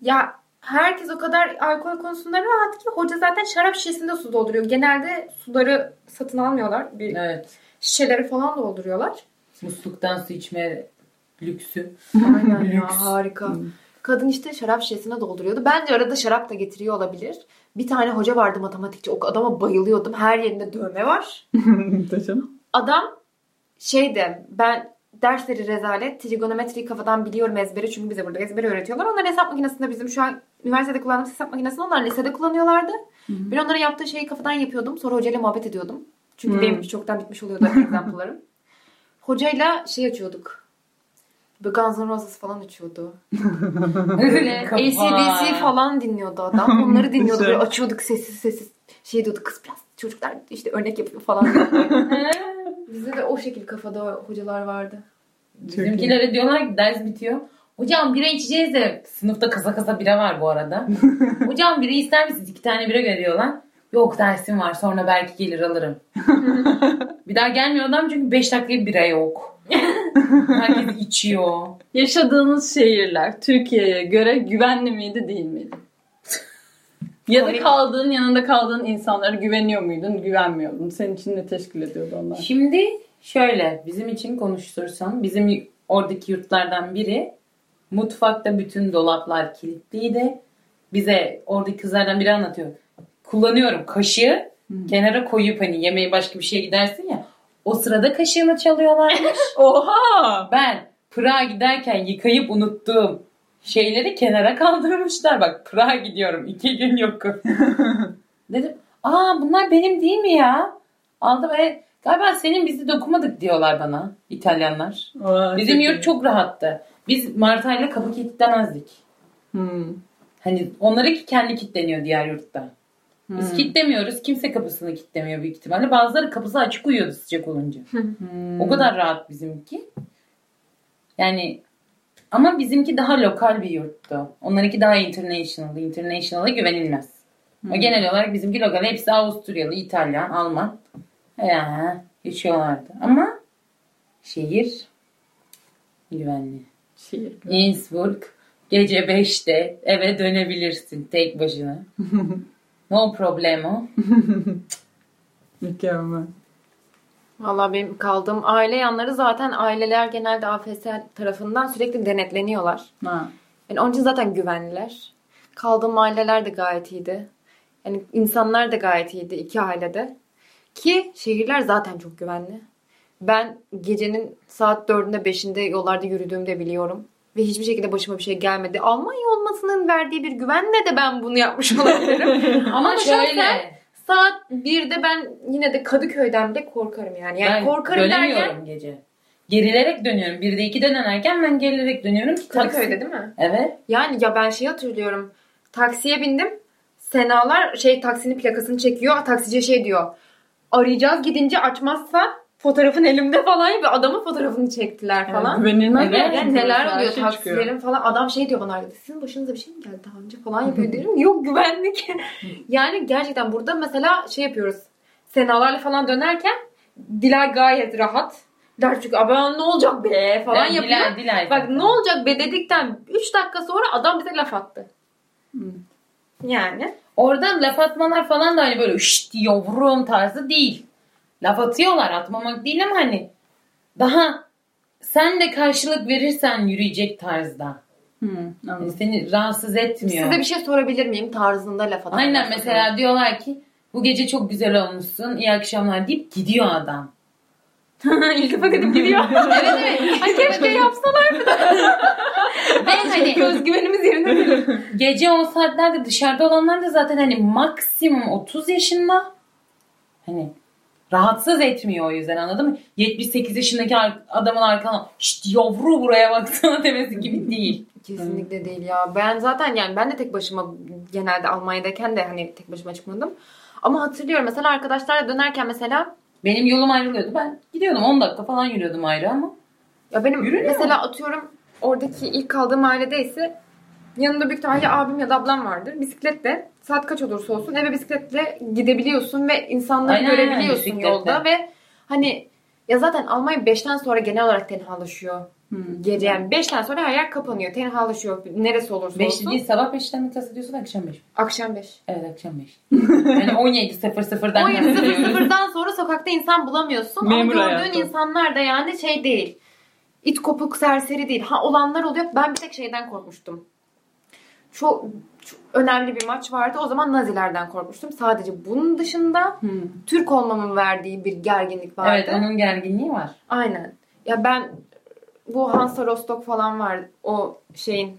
Ya herkes o kadar alkol konusunda rahat ki hoca zaten şarap şişesinde su dolduruyor. Genelde suları satın almıyorlar. Bir Evet. şişeleri falan dolduruyorlar. Musluktan su içme lüksü. Aynen ya Lüks. harika. Hmm. Kadın işte şarap şişesine dolduruyordu. Bence arada şarap da getiriyor olabilir. Bir tane hoca vardı matematikçi. O adama bayılıyordum. Her yerinde dövme var. Adam şeyde ben dersleri rezalet. Trigonometriyi kafadan biliyorum ezberi. Çünkü bize burada ezberi öğretiyorlar. Onlar hesap makinesinde bizim şu an üniversitede kullandığımız hesap makinesini onlar lisede kullanıyorlardı. Ben onların yaptığı şeyi kafadan yapıyordum. Sonra hocayla muhabbet ediyordum. Çünkü Hmm. benim çoktan bitmiş oluyordu example'larım. Hocayla şey açıyorduk. Böyle Guns N' Roses falan açıyordu. Kafa. ACDC falan dinliyordu adam. Onları dinliyordu. Böyle Güzel. açıyorduk sessiz sessiz. Şey diyordu kız biraz çocuklar işte örnek yapıyor falan. Bizde de o şekil kafada hocalar vardı. Bizimkilere diyorlar ki ders bitiyor. Hocam bira içeceğiz de sınıfta kasa kasa bira var bu arada. Hocam bira ister misiniz? İki tane bira veriyorlar. Yok dersim var sonra belki gelir alırım. bir daha gelmiyor adam çünkü 5 dakika bira yok. Herkes içiyor. Yaşadığınız şehirler Türkiye'ye göre güvenli miydi değil miydi? Ya da kaldığın yanında kaldığın insanlara güveniyor muydun, güvenmiyordun? Senin için ne teşkil ediyordu onlar? Şimdi şöyle bizim için konuştursam bizim oradaki yurtlardan biri mutfakta bütün dolaplar kilitliydi. Bize oradaki kızlardan biri anlatıyor. Kullanıyorum kaşığı Kenara koyup hani yemeği başka bir şeye gidersin ya. O sırada kaşığını çalıyorlarmış. Oha! ben Pırağa giderken yıkayıp unuttuğum şeyleri kenara kaldırmışlar. Bak Pırağa gidiyorum. iki gün yokum. Dedim aa bunlar benim değil mi ya? Aldım ve galiba senin bizi dokumadık diyorlar bana İtalyanlar. Oha, Bizim çok yurt iyi. çok rahattı. Biz Marta'yla kapı kilitlemezdik. Hmm. Hani onları ki kendi kilitleniyor diğer yurtta. Biz Hmm. kilitlemiyoruz. Kimse kapısını kilitlemiyor büyük ihtimalle. Bazıları kapısı açık uyuyordu sıcak olunca. Hmm. O kadar rahat bizimki. Yani ama bizimki daha lokal bir yurttu. Onlarınki daha international. International'a güvenilmez. Ama genel olarak bizimki lokal. Hepsi Avusturyalı, İtalyan, Alman. Ya, yaşıyorlardı. Ama şehir güvenli. Şey. Innsbruck gece 5'te eve dönebilirsin tek başına. no problemo. Mükemmel. Valla benim kaldığım aile yanları zaten aileler genelde AFS tarafından sürekli denetleniyorlar. Ha. Yani onun için zaten güvenliler. Kaldığım aileler de gayet iyiydi. Yani insanlar da gayet iyiydi iki ailede. Ki şehirler zaten çok güvenli. Ben gecenin saat 4'ünde 5'inde yollarda yürüdüğümü de biliyorum. Ve hiçbir şekilde başıma bir şey gelmedi. Almanya olmasının verdiği bir güvenle de ben bunu yapmış olabilirim. Ama şöyle şahsen saat 1'de ben yine de Kadıköy'den bile korkarım yani. Yani ben korkarım dönemiyorum derken gece. Gerilerek dönüyorum. Bir de ikide dönerken ben gerilerek dönüyorum ki. Kadıköy'de değil mi? Evet. Yani ya ben şey hatırlıyorum. Taksiye bindim. Senalar şey taksinin plakasını çekiyor. Taksici şey diyor. Arayacağız gidince açmazsa fotoğrafın elimde falan ya. Bir adamın fotoğrafını çektiler falan. Güvenilmez. Evet, gerçekten. Yani neler Her oluyor şey çıkıyor. taksilerin falan. Adam şey diyor bana sizin başınıza bir şey mi geldi daha önce falan yapıyor dedim. Yok güvenlik. yani gerçekten burada mesela şey yapıyoruz. Senalarla falan dönerken Dilay gayet rahat. Der çünkü abi ne olacak be falan Yani yapıyor. Dilay, Dilay Bak zaten. ne olacak be dedikten 3 dakika sonra adam bize laf attı. Hmm. Yani. Oradan laf atmalar falan da hani böyle şşt yavrum tarzı değil. Laf atıyorlar atmamak değil ama hani daha sen de karşılık verirsen yürüyecek tarzda. Hmm, Yani anladım. seni rahatsız etmiyor. Size bir şey sorabilir miyim tarzında laf atan. Aynen mesela diyorlar ki bu gece çok güzel olmuşsun iyi akşamlar deyip gidiyor adam. İltifat edip gidiyor. evet evet. Ay keşke yapsalar. Ve hani Özgüvenimiz yerine. Gece o saatlerde dışarıda olanlar da zaten hani maksimum 30 yaşında. Hani rahatsız etmiyor o yüzden anladın mı? 78 yaşındaki adamın arkana şşt yavru buraya baksana demesi gibi değil. Kesinlikle değil ya. Ben zaten yani ben de tek başıma genelde Almanya'dayken de hani tek başıma çıkmadım. Ama hatırlıyorum mesela arkadaşlarla dönerken mesela Benim yolum ayrılıyordu. Ben gidiyordum 10 dakika falan yürüyordum ayrı ama. ya benim Yürünüyor mesela atıyorum oradaki ilk kaldığım ailede ise yanında büyük ihtimalle abim ya da ablam vardır. Bisikletle saat kaç olursa olsun eve bisikletle gidebiliyorsun ve insanları Aynen, aynen, görebiliyorsun bisikletle. yolda ve hani ya zaten Almanya 5'ten sonra genel olarak tenhalaşıyor. Hmm. Gece yani 5'ten sonra her yer kapanıyor. Tenhalaşıyor. Neresi olursa 5 olsun. değil sabah 5'ten mi kastediyorsun akşam 5 Akşam 5. Evet akşam 5. yani 17.00'dan 17.00'dan sonra sokakta insan bulamıyorsun. Memur Ama gördüğün hayatı. insanlar da yani şey değil. İt kopuk serseri değil. Ha olanlar oluyor. Ben bir tek şeyden korkmuştum. Çok, çok önemli bir maç vardı. O zaman Nazilerden korkmuştum. Sadece bunun dışında Hmm. Türk olmamın verdiği bir gerginlik vardı. Evet onun gerginliği var. Aynen. Ya ben bu Hansa Rostock falan var. O şeyin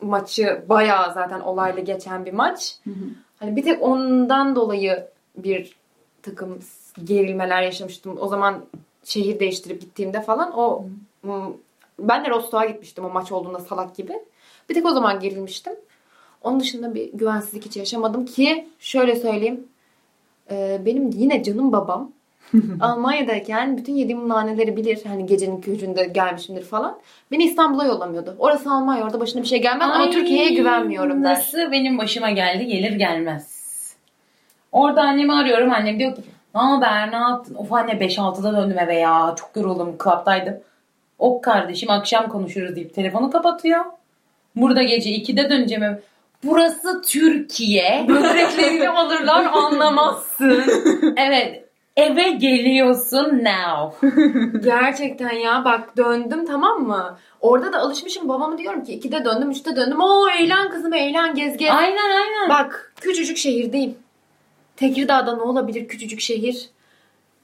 maçı bayağı zaten olaylı geçen bir maç. Hı hı. Hani bir tek ondan dolayı bir takım gerilmeler yaşamıştım. O zaman şehir değiştirip gittiğimde falan o ben de Rostock'a gitmiştim o maç olduğunda salak gibi. Bir tek o zaman gerilmiştim. Onun dışında bir güvensizlik hiç yaşamadım ki şöyle söyleyeyim. e, benim yine canım babam Almanya'dayken bütün yediğim naneleri bilir. Hani gecenin küçüğünde gelmişimdir falan. Beni İstanbul'a yollamıyordu. Orası Almanya orada başına bir şey gelmez ama Ay, Türkiye'ye güvenmiyorum der. Nasıl benim başıma geldi gelir gelmez. Orada annemi arıyorum. Annem diyor ki ne haber ne yaptın? Of anne 5-6'da döndüm eve ya. Çok yoruldum. Klaptaydım. Ok kardeşim akşam konuşuruz deyip telefonu kapatıyor. Burada gece 2'de döneceğim eve. Burası Türkiye. Böbreklerini alırlar anlamazsın. evet. Eve geliyorsun now. Gerçekten ya bak döndüm tamam mı? Orada da alışmışım babama diyorum ki 2'de döndüm 3'te döndüm. Oo eğlen kızım eğlen gez gez. aynen aynen. Bak küçücük şehirdeyim. Tekirdağ'da ne olabilir küçücük şehir?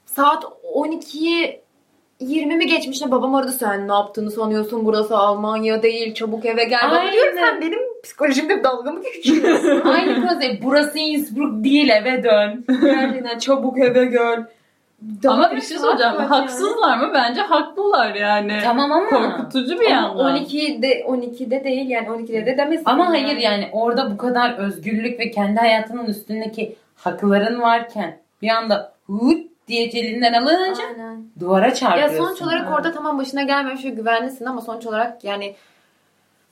Saat 12'yi 20 mi geçmiş ne babam aradı sen ne yaptığını sanıyorsun burası Almanya değil çabuk eve gel. Aynen. diyorum sen benim psikolojimde dalga mı geçiyorsun? Aynı proje. Burası Innsbruck değil eve dön. Gerçekten çabuk eve gel. Ama bir şey soracağım. Haksızlar mı? Bence haklılar yani. Tamam ama. Korkutucu bir Ama yandan. 12'de 12'de değil yani 12'de de demesin. Ama hayır yani orada bu kadar özgürlük ve kendi hayatının üstündeki hakların varken bir anda hut diye celinden alınca Aynen. duvara Ya çarpıyorsun. sonuç olarak Evet. orada tamam başına gelmemiş ve güvenlisin ama sonuç olarak yani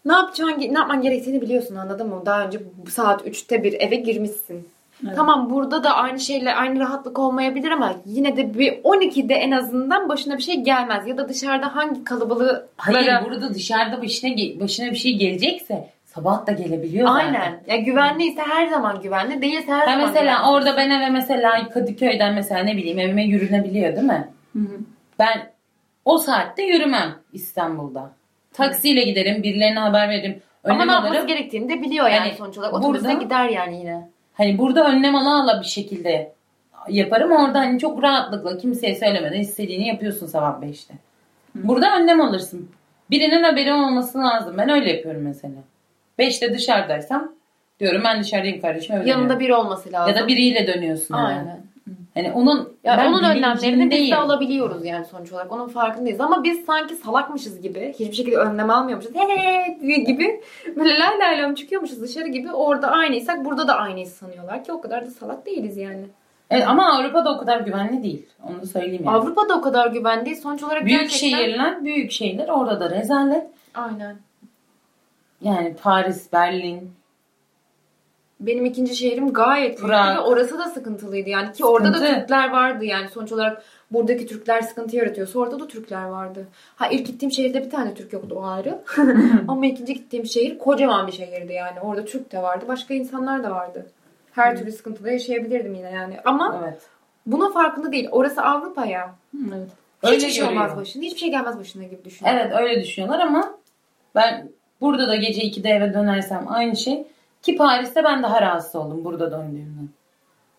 ne yapacağın, ne yapman gerektiğini biliyorsun anladın mı? Daha önce bu saat 3'te bir eve girmişsin. Evet. Tamam burada da aynı şeyle aynı rahatlık olmayabilir ama yine de bir 12'de en azından başına bir şey gelmez. Ya da dışarıda hangi kalabalığı Hayır Böyle- burada dışarıda başına, başına bir şey gelecekse sabah da gelebiliyor zaten. Aynen. Ya güvenliyse her zaman güvenli, değilse her Ben zaman mesela güvenli. orada ben eve mesela Kadıköy'den mesela ne bileyim evime yürünebiliyor değil mi? Hı hı. Ben o saatte yürümem İstanbul'da. Taksiyle giderim, birilerine haber veririm. ama Önlem ne yapması gerektiğini de biliyor yani Hani sonuç olarak. Otobüsle burada- gider yani yine. Hani burada önlem ala ala bir şekilde yaparım. Orada hani çok rahatlıkla kimseye söylemeden istediğini yapıyorsun sabah 5'te. Burada önlem alırsın. Birinin haberi olması lazım. Ben öyle yapıyorum mesela. 5'te dışarıdaysam diyorum ben dışarıdayım kardeşim. öyle Yanında dönüyorum. biri olması lazım. Ya da biriyle dönüyorsun. yani. Aynen. Hani onun Ya ben onun önlemlerini biz de alabiliyoruz yani sonuç olarak. Onun farkındayız. Ama biz sanki salakmışız gibi, hiçbir şekilde önlem almıyormuşuz. He gibi böyle lay lay lom çıkıyormuşuz dışarı gibi. Orada aynıysak burada da aynıyız sanıyorlar ki o kadar da salak değiliz yani. Evet, ama Avrupa'da o kadar güvenli değil. Onu da söyleyeyim yani. Avrupa'da o kadar güven değil. Sonuç olarak büyük gerçekten... şehirler, büyük şehirler orada da rezalet. Aynen. Yani Paris, Berlin. Benim ikinci şehrim gayet Prag. ve orası da sıkıntılıydı yani ki orada da Sıkıntı. Türkler vardı yani sonuç olarak buradaki Türkler sıkıntı yaratıyorsa orada da Türkler vardı. Ha ilk gittiğim şehirde bir tane Türk yoktu o ayrı. Ama ikinci gittiğim şehir kocaman bir şehirdi yani. Orada Türk de vardı, başka insanlar da vardı. Her türlü sıkıntıda yaşayabilirdim yine yani. Ama Evet. bunun farkında değil. Orası Avrupa ya. Evet. Hiçbir şey olmaz görüyor. başına. Hiçbir şey gelmez başına gibi düşünüyorum. Evet öyle düşünüyorlar ama ben burada da gece 2'de eve dönersem aynı şey. Ki Paris'te ben daha rahatsız oldum burada döndüğümden.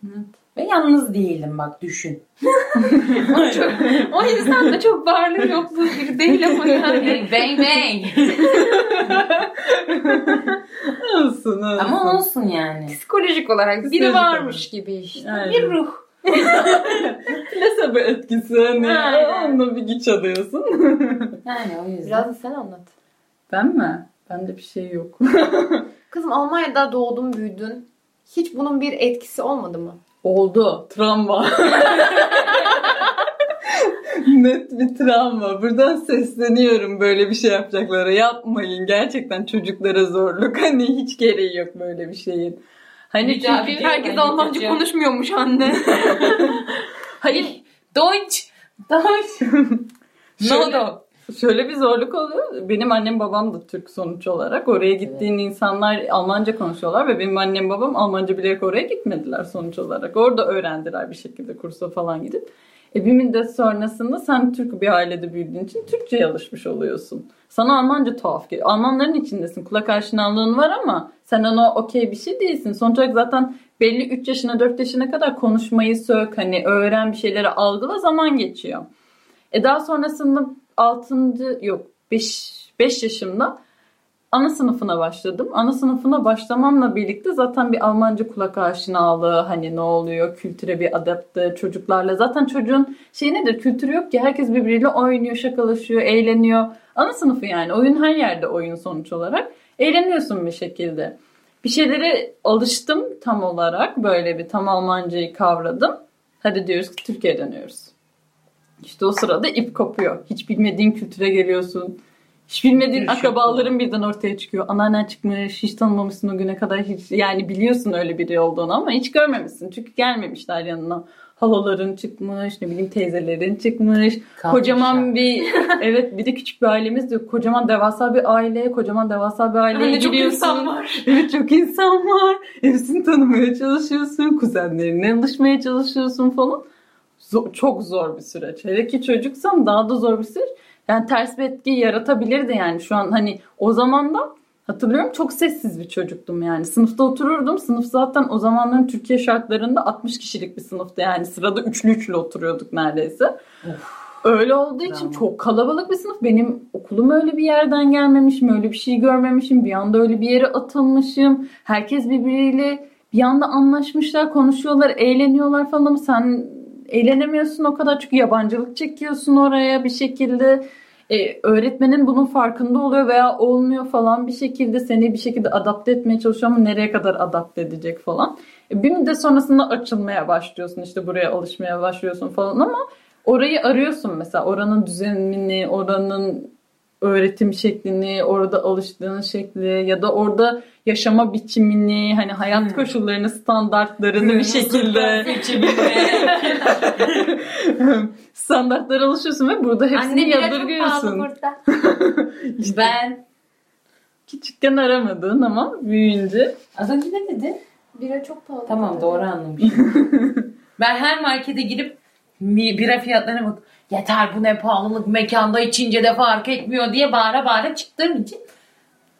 Evet. Ve yalnız değildim bak düşün. O insan da çok varlığı yokluğu biri değil ama yani. bang bang. Olsun, olsun. ama olsun yani. Psikolojik olarak biri Psikolojik varmış gibi işte. Aynen. Bir ruh. Plasebo etkisi hani. Aynen. Onunla bir güç alıyorsun. Yani o yüzden. Biraz da sen anlat. ben mi? Bende bir şey yok. Kızım Almanya'da doğdun büyüdün. Hiç bunun bir etkisi olmadı mı? Oldu. Travma. Net bir travma. Buradan sesleniyorum böyle bir şey yapacaklara. Yapmayın. Gerçekten çocuklara zorluk. Hani hiç gereği yok böyle bir şeyin. Hani Güzel çünkü bir- Herkes Almanca konuşmuyormuş anne. Hayır. Deutsch. Deutsch. No no. Şöyle bir zorluk oluyor. Benim annem babam da Türk sonuç olarak. Oraya gittiğin insanlar Almanca konuşuyorlar ve benim annem babam Almanca bilerek oraya gitmediler sonuç olarak. Orada öğrendiler bir şekilde kursa falan gidip. E bir müddet sonrasında sen Türk bir ailede büyüdüğün için Türkçe'ye alışmış oluyorsun. Sana Almanca tuhaf geliyor. Almanların içindesin. Kulak aşinalığın var ama sen ona okey bir şey değilsin. Sonuç olarak zaten belli 3 yaşına 4 yaşına kadar konuşmayı sök. Hani öğren bir şeyleri algıla zaman geçiyor. E daha sonrasında 6. yok 5 5 yaşımda ana sınıfına başladım. Ana sınıfına başlamamla birlikte zaten bir Almanca kulak aşinalığı hani ne oluyor kültüre bir adapte çocuklarla. Zaten çocuğun şey nedir kültürü yok ki herkes birbiriyle oynuyor, şakalaşıyor, eğleniyor. Ana sınıfı yani oyun her yerde oyun sonuç olarak. Eğleniyorsun bir şekilde. Bir şeylere alıştım tam olarak böyle bir tam Almancayı kavradım. Hadi diyoruz ki Türkiye'ye dönüyoruz. İşte o sırada ip kopuyor. Hiç bilmediğin kültüre geliyorsun. Hiç bilmediğin Kültür akrabaların birden ortaya çıkıyor. Anneannen çıkmış, hiç tanımamışsın o güne kadar. Hiç, yani biliyorsun öyle biri olduğunu ama hiç görmemişsin. Çünkü gelmemişler yanına. Halaların çıkmış, ne bileyim teyzelerin çıkmış. Kalmış kocaman ya. bir, evet bir de küçük bir ailemiz diyor. Kocaman devasa bir aile, kocaman devasa bir aileye Anne çok insan var. Evet çok insan var. Hepsini tanımaya çalışıyorsun. Kuzenlerine alışmaya çalışıyorsun falan. Zor- çok zor bir süreç. Hele ki çocuksan daha da zor bir süreç. Yani ters bir etki yaratabilirdi yani şu an hani o zaman da Hatırlıyorum çok sessiz bir çocuktum yani. Sınıfta otururdum. Sınıf zaten o zamanların Türkiye şartlarında 60 kişilik bir sınıftı yani. Sırada üçlü üçlü oturuyorduk neredeyse. Öyle olduğu için Bravo. çok kalabalık bir sınıf. Benim okulum öyle bir yerden gelmemişim. Öyle bir şey görmemişim. Bir anda öyle bir yere atılmışım. Herkes birbiriyle bir anda anlaşmışlar, konuşuyorlar, eğleniyorlar falan ama sen eğlenemiyorsun o kadar çünkü yabancılık çekiyorsun oraya bir şekilde. Ee, öğretmenin bunun farkında oluyor veya olmuyor falan bir şekilde seni bir şekilde adapte etmeye çalışıyor ama nereye kadar adapte edecek falan. E, bir müddet sonrasında açılmaya başlıyorsun işte buraya alışmaya başlıyorsun falan ama orayı arıyorsun mesela oranın düzenini, oranın öğretim şeklini, orada alıştığın şekli ya da orada yaşama biçimini, hani hayat Hmm. koşullarını, standartlarını bir şekilde standartlara alışıyorsun ve burada hepsini Anne yadırgıyorsun. burada. ben Küçükken aramadığın ama büyüyünce az önce ne dedin? Bira çok pahalı. Tamam doğru anlamışım. ben her markete girip bira fiyatlarına bak. Yeter bu ne pahalılık mekanda içince de fark etmiyor diye bağıra bağıra çıktığım için.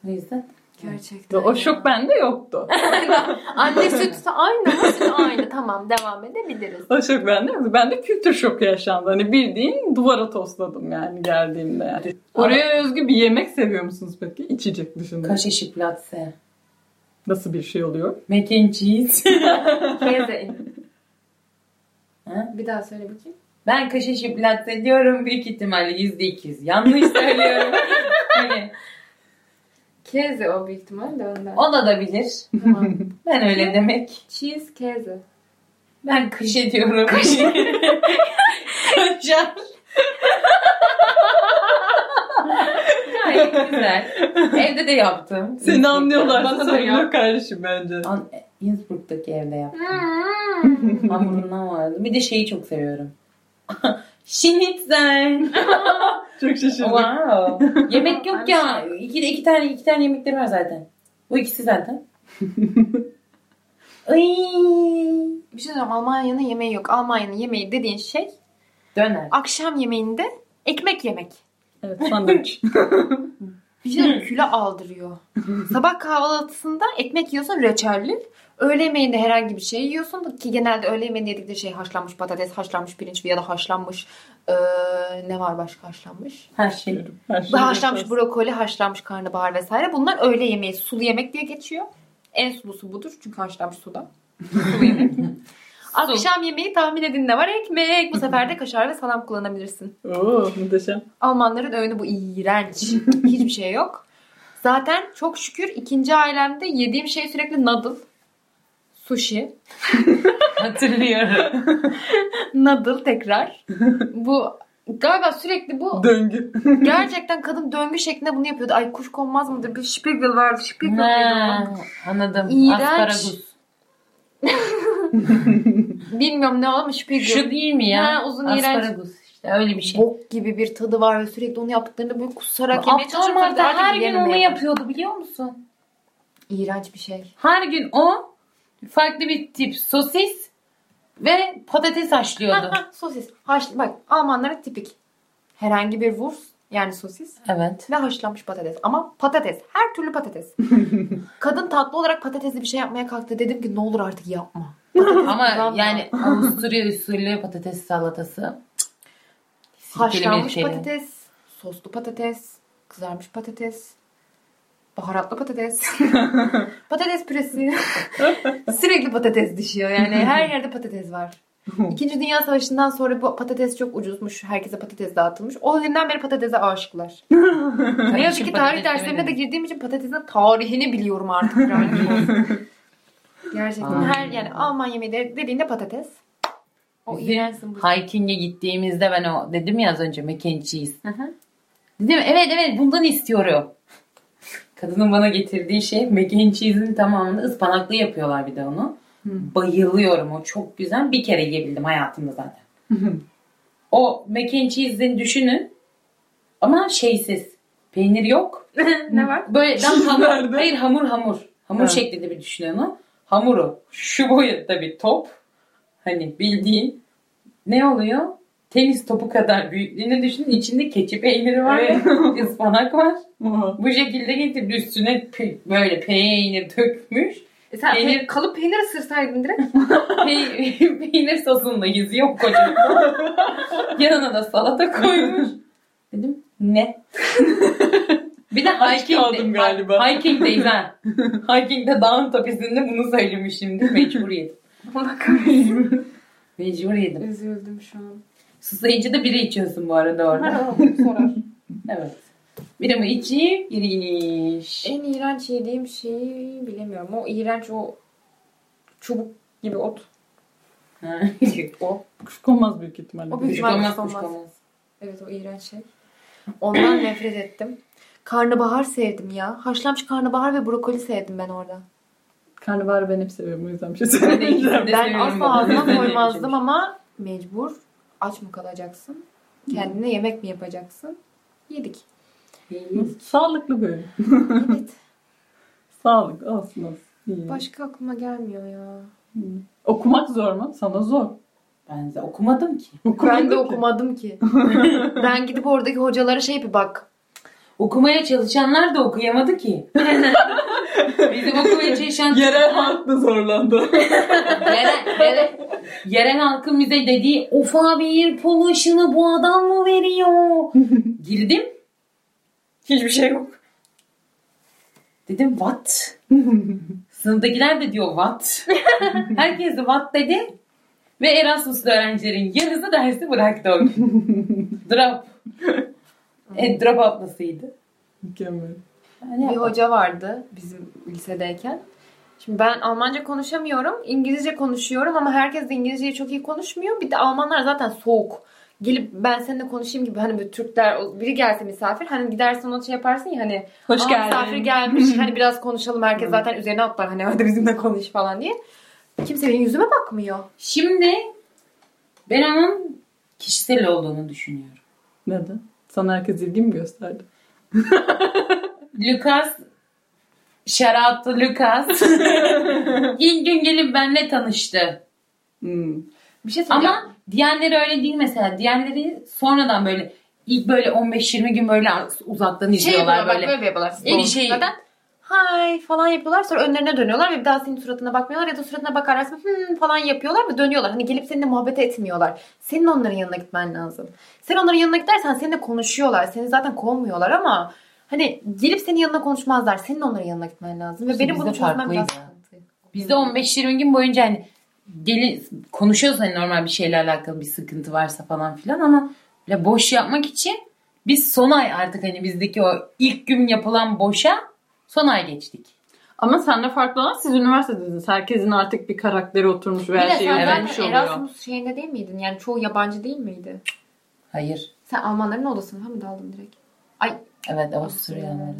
O yüzden. ve Gerçekten. o şok bende yoktu. Anne sütü aynı mı? Süt aynı. Tamam devam edebiliriz. O şok bende yoktu. Bende kültür şoku yaşandı. Hani bildiğin duvara tosladım yani geldiğimde yani. Oraya özgü bir yemek seviyor musunuz peki? İçecek dışında. Kaşeşi platse. Nasıl bir şey oluyor? Mac and cheese. Keze. Ha? Bir daha söyle bakayım. Ben kaşeşi platse diyorum. Büyük ihtimalle yüzde iki yüz. Yanlış söylüyorum. hani, Keze o büyük ihtimalle ondan. o da da bilir. Tamam. Ben öyle demek. Cheese keze. Ben kış diyorum. Kaşar. Gayet güzel. Evde de yaptım. Seni anlıyorlar. Bana da yap. kardeşim bence. An- Innsbruck'taki evde yaptım. Hamurundan vardı. Bir de şeyi çok seviyorum. Schnitzel. Çok şaşırdım. wow. Yemek yok ya. İki, iki tane iki tane yemekleri var zaten. Bu ikisi zaten. Ay. Bir şey söyleyeyim Almanya'nın yemeği yok. Almanya'nın yemeği dediğin şey Döner. akşam yemeğinde ekmek yemek. Evet sandviç. Bir şey söyleyeyim, kilo aldırıyor. Sabah kahvaltısında ekmek yiyorsun reçelli. Öğle yemeğinde herhangi bir şey yiyorsun ki genelde öğle yemeğinde yedikleri şey haşlanmış patates, haşlanmış pirinç ya da haşlanmış eee, ne var başka haşlanmış? Her şey. Her şey haşlanmış yaparsın. brokoli, haşlanmış karnabahar vesaire. Bunlar öğle yemeği, sulu yemek diye geçiyor. En sulusu budur çünkü haşlanmış suda. Sulu yemek. Akşam yemeği tahmin edin ne var? Ekmek. Bu sefer de kaşar ve salam kullanabilirsin. Oo muhteşem. Almanların öğünü bu iğrenç. Hiçbir şey yok. Zaten çok şükür ikinci ailemde yediğim şey sürekli noodle. Sushi. Hatırlıyorum. Noodle tekrar. Bu galiba sürekli bu Döngü. gerçekten kadın döngü şeklinde bunu yapıyordu. Ay kuş konmaz mıdır? Bir Spiegel vardı. Ha, o? anladım. İğrenç. Asparagus. Bilmiyorum ne ama Spiegel. Şu değil mi ya? Ha, uzun iğrenç. Asparagus. İşte öyle bir şey. Bok gibi bir tadı var ve sürekli onu yaptıklarında böyle kusarak yemeye Artık her gün onu yapıyordu biliyor musun? İğrenç bir şey. Her gün o farklı bir tip sosis ve patates haşlıyordu. sosis. Haş, bak Almanların tipik. Herhangi bir wurst yani sosis evet. ve haşlanmış patates. Ama patates. Her türlü patates. Kadın tatlı olarak patatesli bir şey yapmaya kalktı. Dedim ki ne olur artık yapma. Ama kullanma. yani Avusturya usulü patates salatası. Haşlanmış şey. patates, soslu patates, kızarmış patates, baharatlı patates, patates püresi. Sürekli patates düşüyor yani her yerde patates var. İkinci Dünya Savaşı'ndan sonra bu patates çok ucuzmuş. Herkese patates dağıtılmış. O günden beri patatese aşıklar. ne yazık ki tarih derslerine de girdiğim için patatesin tarihini biliyorum artık. Gerçekten her yani Alman yemeği de- dediğinde patates. O bu. Hiking'e gittiğimizde ben o dedim ya az önce mac and cheese. Hı hı. Dedim evet evet bundan istiyorum. Kadının bana getirdiği şey mac and cheese'in tamamını ıspanaklı yapıyorlar bir de onu. Bayılıyorum o çok güzel. Bir kere yiyebildim hayatımda zaten. o mac and cheese'in düşünün ama şeysiz. Peynir yok. ne var? Böyle tam hamur. Hayır hamur hamur. Hamur Ha. şeklinde bir düşünün onu. Hamuru şu boyutta bir top. Hani bildiğin ne oluyor? Tenis topu kadar büyüklüğünü düşünün. İçinde keçi peyniri var ve ıspanak var. Bu şekilde getirdi üstüne pe- böyle peynir dökmüş. E sen Peynir- pe- kalıp peynir ısırsaydın direkt. Pe- peynir sosunda yüzü yok kocaman. Yanına da salata koymuş. Dedim ne? Bir de hiking'de, galiba. hiking'deyiz ha. Hiking'de dağın tepesinde bunu söylemişimdir. Mecbur yedim. Mecbur yedim. Üzüldüm şu an. Susayınca da biri içiyorsun bu arada orada. Sorar. Evet. Biri mi içeyim, biri iniş. En iğrenç yediğim şeyi bilemiyorum. O iğrenç o çubuk gibi ot. Ha. O. Kuşkonmaz büyük ihtimalle. O büyük ihtimalle olmaz, kuş kuş olmaz. olmaz. Evet o iğrenç şey. Ondan nefret ettim. Karnabahar sevdim ya. Haşlanmış karnabahar ve brokoli sevdim ben orada. Karnabaharı ben hep seviyorum o yüzden bir şey söyleyeceğim. Ben asla ağzıma koymazdım ama mecbur. Aç mı kalacaksın? Kendine yemek mi yapacaksın? Yedik. Sağlıklı böyle. Evet. Sağlık. İyi. Başka aklıma gelmiyor ya. Hı. Okumak zor mu? Sana zor. Ben de okumadım ki. Ben de okumadım ki. ben gidip oradaki hocalara şey bir bak. Okumaya çalışanlar da okuyamadı ki. Bizim okumaya çalışan Yerel halk da zorlandı. yerel, yerel, yerel halkın bize dediği of abi polaşını bu adam mı veriyor? Girdim. Hiçbir şey yok. Dedim what? Sınıftakiler de diyor what? Herkes de what dedi. Ve Erasmus'lu öğrencilerin yarısı dersi bıraktı o gün. Drop. E, drop atlasıydı. Mükemmel. Bir hoca vardı bizim lisedeyken. Şimdi ben Almanca konuşamıyorum. İngilizce konuşuyorum ama herkes de İngilizceyi çok iyi konuşmuyor. Bir de Almanlar zaten soğuk. Gelip ben seninle konuşayım gibi hani böyle Türkler biri gelse misafir hani gidersin ona şey yaparsın ya hani Hoş "Aa, geldin." misafir gelmiş hani biraz konuşalım herkes zaten üzerine atlar hani hadi bizimle konuş falan diye. Kimse benim yüzüme bakmıyor. Şimdi ben onun kişisel olduğunu düşünüyorum. Neden? Sana herkes ilgi mi gösterdi? Lucas Şaratlı Lucas ilk gün gelip benimle tanıştı. Hmm. Bir şey söyleyeceğim. Ama diğerleri öyle değil mesela. Diğerleri sonradan böyle ilk böyle 15-20 gün böyle uzaktan şey izliyorlar yapıyorlar böyle. bak böyle yapıyorlar. Bir şey. Neden? Hay falan yapıyorlar sonra önlerine dönüyorlar ve bir daha senin suratına bakmıyorlar ya da suratına bakarlarsa hmm falan yapıyorlar ve dönüyorlar. Hani gelip seninle muhabbet etmiyorlar. Senin onların yanına gitmen lazım. Sen onların yanına gidersen seninle konuşuyorlar. Seni zaten kovmuyorlar ama hani gelip senin yanına konuşmazlar. Senin onların yanına gitmen lazım. Ve İşte benim bizde bunu çözmem sıkıntı. Bizde 15-20 gün boyunca hani deli konuşuyoruz hani normal bir şeyle alakalı bir sıkıntı varsa falan filan ama böyle boş yapmak için biz son ay artık hani bizdeki o ilk gün yapılan boşa son ay geçtik. Ama sende farklı olan siz üniversitedesiniz. Herkesin artık bir karakteri oturmuş ve Bir her şeyi sen öğrenmiş oluyor. Erasmus şeyinde değil miydin? Yani çoğu yabancı değil miydi? Hayır. Sen Almanların odasına mı daldın direkt? Ay Evet Avusturyalıların.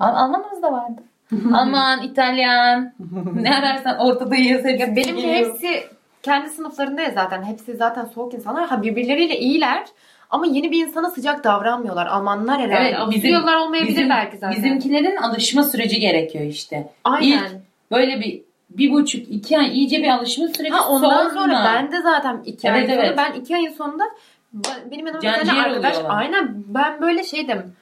Al- Almanımız da vardı. Alman, İtalyan. ne ararsan ortada yiyorsa hepsi geliyor. hepsi kendi sınıflarında ya zaten. Hepsi zaten soğuk insanlar. Ha birbirleriyle iyiler. Ama yeni bir insana sıcak davranmıyorlar. Almanlar herhalde. Evet, Avusturyalılar olmayabilir Bizim- belki zaten. Bizimkilerin alışma süreci gerekiyor işte. Aynen. İlk böyle bir bir buçuk iki ay iyice bir alışma süreci ha ondan sonra, sonra ben de zaten iki Evet, ay evet. ben iki ayın sonunda ben- benim yanımda bir tane arkadaş oluyorlar. aynen ben böyle şeydim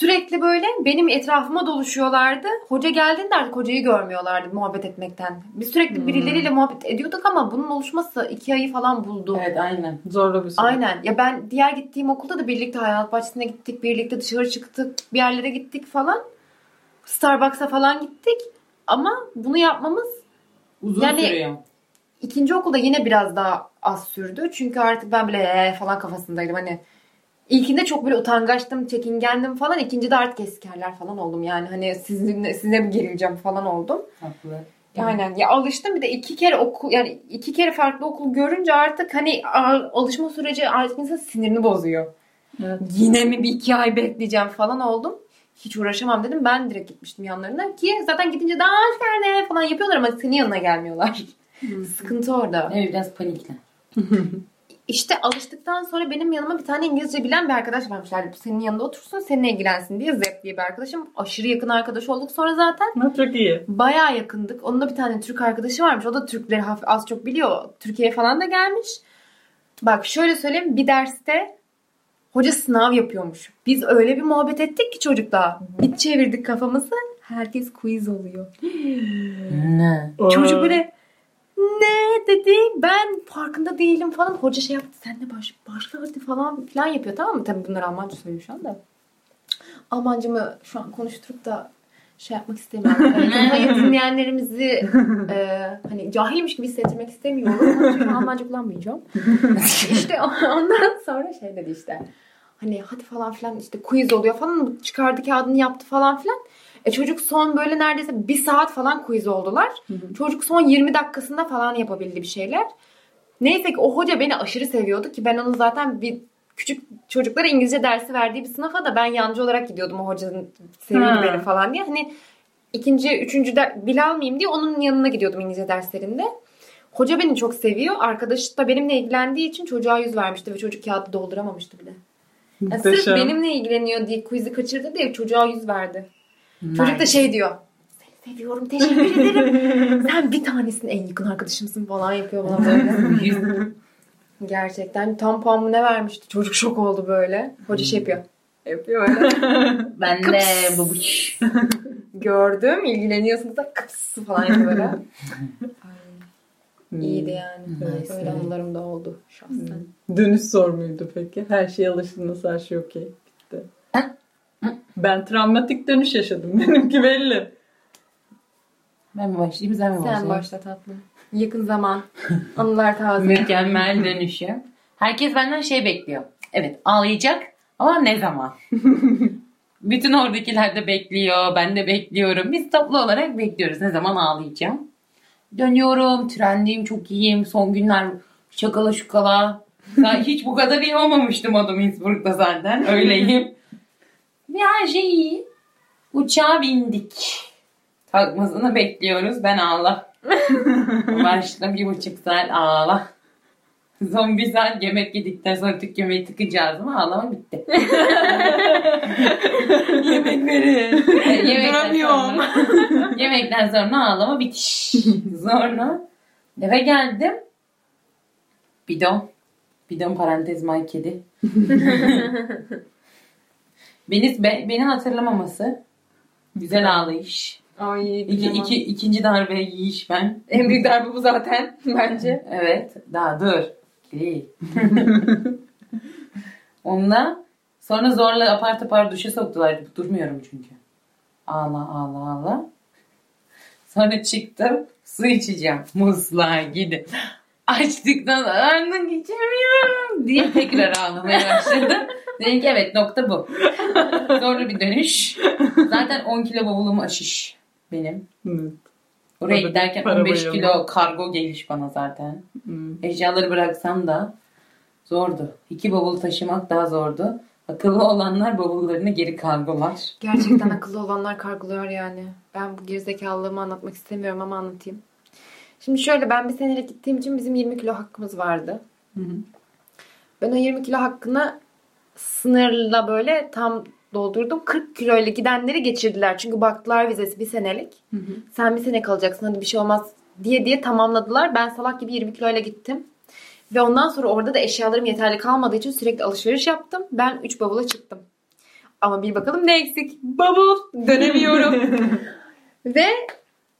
sürekli böyle benim etrafıma doluşuyorlardı. Hoca geldiğinde artık hocayı görmüyorlardı muhabbet etmekten. Biz sürekli Hmm. birileriyle muhabbet ediyorduk ama bunun oluşması iki ayı falan buldu. Evet aynen. Zorlu bir süreç. Aynen. Ya ben diğer gittiğim okulda da birlikte hayat bahçesine gittik, birlikte dışarı çıktık, bir yerlere gittik falan. Starbucks'a falan gittik. Ama bunu yapmamız Uzun Yani- sürüyor. ikinci okulda yine biraz daha az sürdü. Çünkü artık ben bile "Ee" falan kafasındaydım. Hani ilkinde çok böyle utangaçtım, çekingendim falan. İkincide artık eskerler falan oldum. Yani hani sizinle, size mi gerileceğim falan oldum. Haklı. Aynen. Ya alıştım bir de iki kere okul yani iki kere farklı okul görünce artık hani alışma süreci artık insan sinirini bozuyor. Evet. Yine mi bir iki ay bekleyeceğim falan oldum. Hiç uğraşamam dedim. Ben direkt gitmiştim yanlarına ki zaten gidince daha geldin falan yapıyorlar ama senin yanına gelmiyorlar. Sıkıntı orada. Evet biraz panikle. İşte alıştıktan sonra benim yanıma bir tane İngilizce bilen bir arkadaş varmışlar. Senin yanında otursun, seninle ilgilensin diye. Zep diye bir arkadaşım. Aşırı yakın arkadaş olduk sonra zaten. Ha, çok iyi. Bayağı yakındık. Onun da bir tane Türk arkadaşı varmış. O da Türkleri hafif az çok biliyor. Türkiye'ye falan da gelmiş. Bak şöyle söyleyeyim bir derste hoca sınav yapıyormuş. Biz öyle bir muhabbet ettik ki çocukla. Bir çevirdik kafamızı. Herkes quiz oluyor. Ne? Çocuk böyle ne dedi ben farkında değilim falan. Hoca şey yaptı sen de baş, başla hadi falan filan yapıyor tamam mı? Tabii bunlar Almanca söylüyor şu anda. Almancamı şu an konuşturup da şey yapmak istemiyorum. Hani Hayır dinleyenlerimizi e, hani cahilmiş gibi hissettirmek istemiyorum. An Almanca kullanmayacağım. işte ondan sonra şey dedi işte. Hani hadi falan filan işte quiz oluyor falan çıkardı kağıdını yaptı falan filan. E çocuk son böyle neredeyse bir saat falan quiz oldular. Çocuk son 20 dakikasında falan yapabildi bir şeyler. Neyse ki o hoca beni aşırı seviyordu ki ben onu zaten bir küçük çocuklara İngilizce dersi verdiği bir sınıfa da ben yancı olarak gidiyordum o hocanın seviyordu beni falan diye. Hani ikinci, üçüncü de bil almayayım diye onun yanına gidiyordum İngilizce derslerinde. Hoca beni çok seviyor. Arkadaş da benimle ilgilendiği için çocuğa yüz vermişti ve çocuk kağıdı dolduramamıştı bile. Yani sırf benimle ilgileniyor diye quiz'i kaçırdı diye çocuğa yüz verdi. Çocuk da şey diyor. Seni seviyorum teşekkür ederim. Sen bir tanesinin en yakın arkadaşımsın falan yapıyor bana böyle. Gerçekten tam puanımı ne vermişti? Çocuk şok oldu böyle. Hoca şey yapıyor. Yapıyor öyle. Ben de babuş. Gördüm ilgileniyorsunuz da kıpsı falan yapıyor böyle. Ay, iyiydi yani. Nice. Öyle anılarım da oldu şahsen. Dönüş zor muydu peki? Her şeye alıştınız, her şey okey. Bitti. Ben travmatik dönüş yaşadım. Benimki belli. Ben mi başlayayım sen mi Sen başlayayım? başla tatlım. Yakın zaman. Anılar taze. Mükemmel dönüşü. Herkes benden şey bekliyor. Evet ağlayacak ama ne zaman? Bütün oradakiler de bekliyor. Ben de bekliyorum. Biz toplu olarak bekliyoruz. Ne zaman ağlayacağım? Dönüyorum. Trendeyim. Çok iyiyim. Son günler şakala şukala. Daha hiç bu kadar iyi olmamıştım adım Innsbruck'ta zaten. Öyleyim. Ve her şey iyi. Uçağa bindik. Kalkmasını bekliyoruz. Ben ağla. Başla bir buçuk saat ağla. Son bir saat yemek yedikten sonra tük yemeği tıkacağız ama ağlama bitti. Yemek verin. yemekten Duramıyorum. sonra, yemekten sonra ağlama bitiş. Sonra eve geldim. Bidon. Bidon parantez my kedi. beni, be- beni hatırlamaması. Güzel ağlayış. Ay, İki, iki, ikinci darbe yiyiş ben. En büyük darbe bu zaten bence. Evet. Daha dur. Değil. Onunla sonra zorla apar topar duşa soktular. Durmuyorum çünkü. Ağla ağla ağla. Sonra çıktım. Su içeceğim. Musluğa gidip. Açtıktan ardından geçemiyorum diye tekrar ağlamaya başladım. Dedim ki evet nokta bu. Zorlu bir dönüş. Zaten 10 kilo bavulum aşış benim. Evet. Oraya Orada giderken para 15 bayılma. kilo kargo geliş bana zaten. Hmm. Eşyaları bıraksam da zordu. İki bavul taşımak daha zordu. Akıllı olanlar bavullarını geri kargolar. Gerçekten akıllı olanlar kargılıyor yani. Ben bu gerizekalılığımı anlatmak istemiyorum ama anlatayım. Şimdi şöyle ben bir senelik gittiğim için bizim 20 kilo hakkımız vardı. Hı hı. Ben o 20 kilo hakkını sınırla böyle tam doldurdum. 40 kilo ile gidenleri geçirdiler. Çünkü baktılar vizesi bir senelik. Hı hı. Sen bir sene kalacaksın hadi bir şey olmaz diye diye tamamladılar. Ben salak gibi 20 kilo ile gittim. Ve ondan sonra orada da eşyalarım yeterli kalmadığı için sürekli alışveriş yaptım. Ben 3 bavula çıktım. Ama bir bakalım ne eksik? Bavul. Dönemiyorum. Ve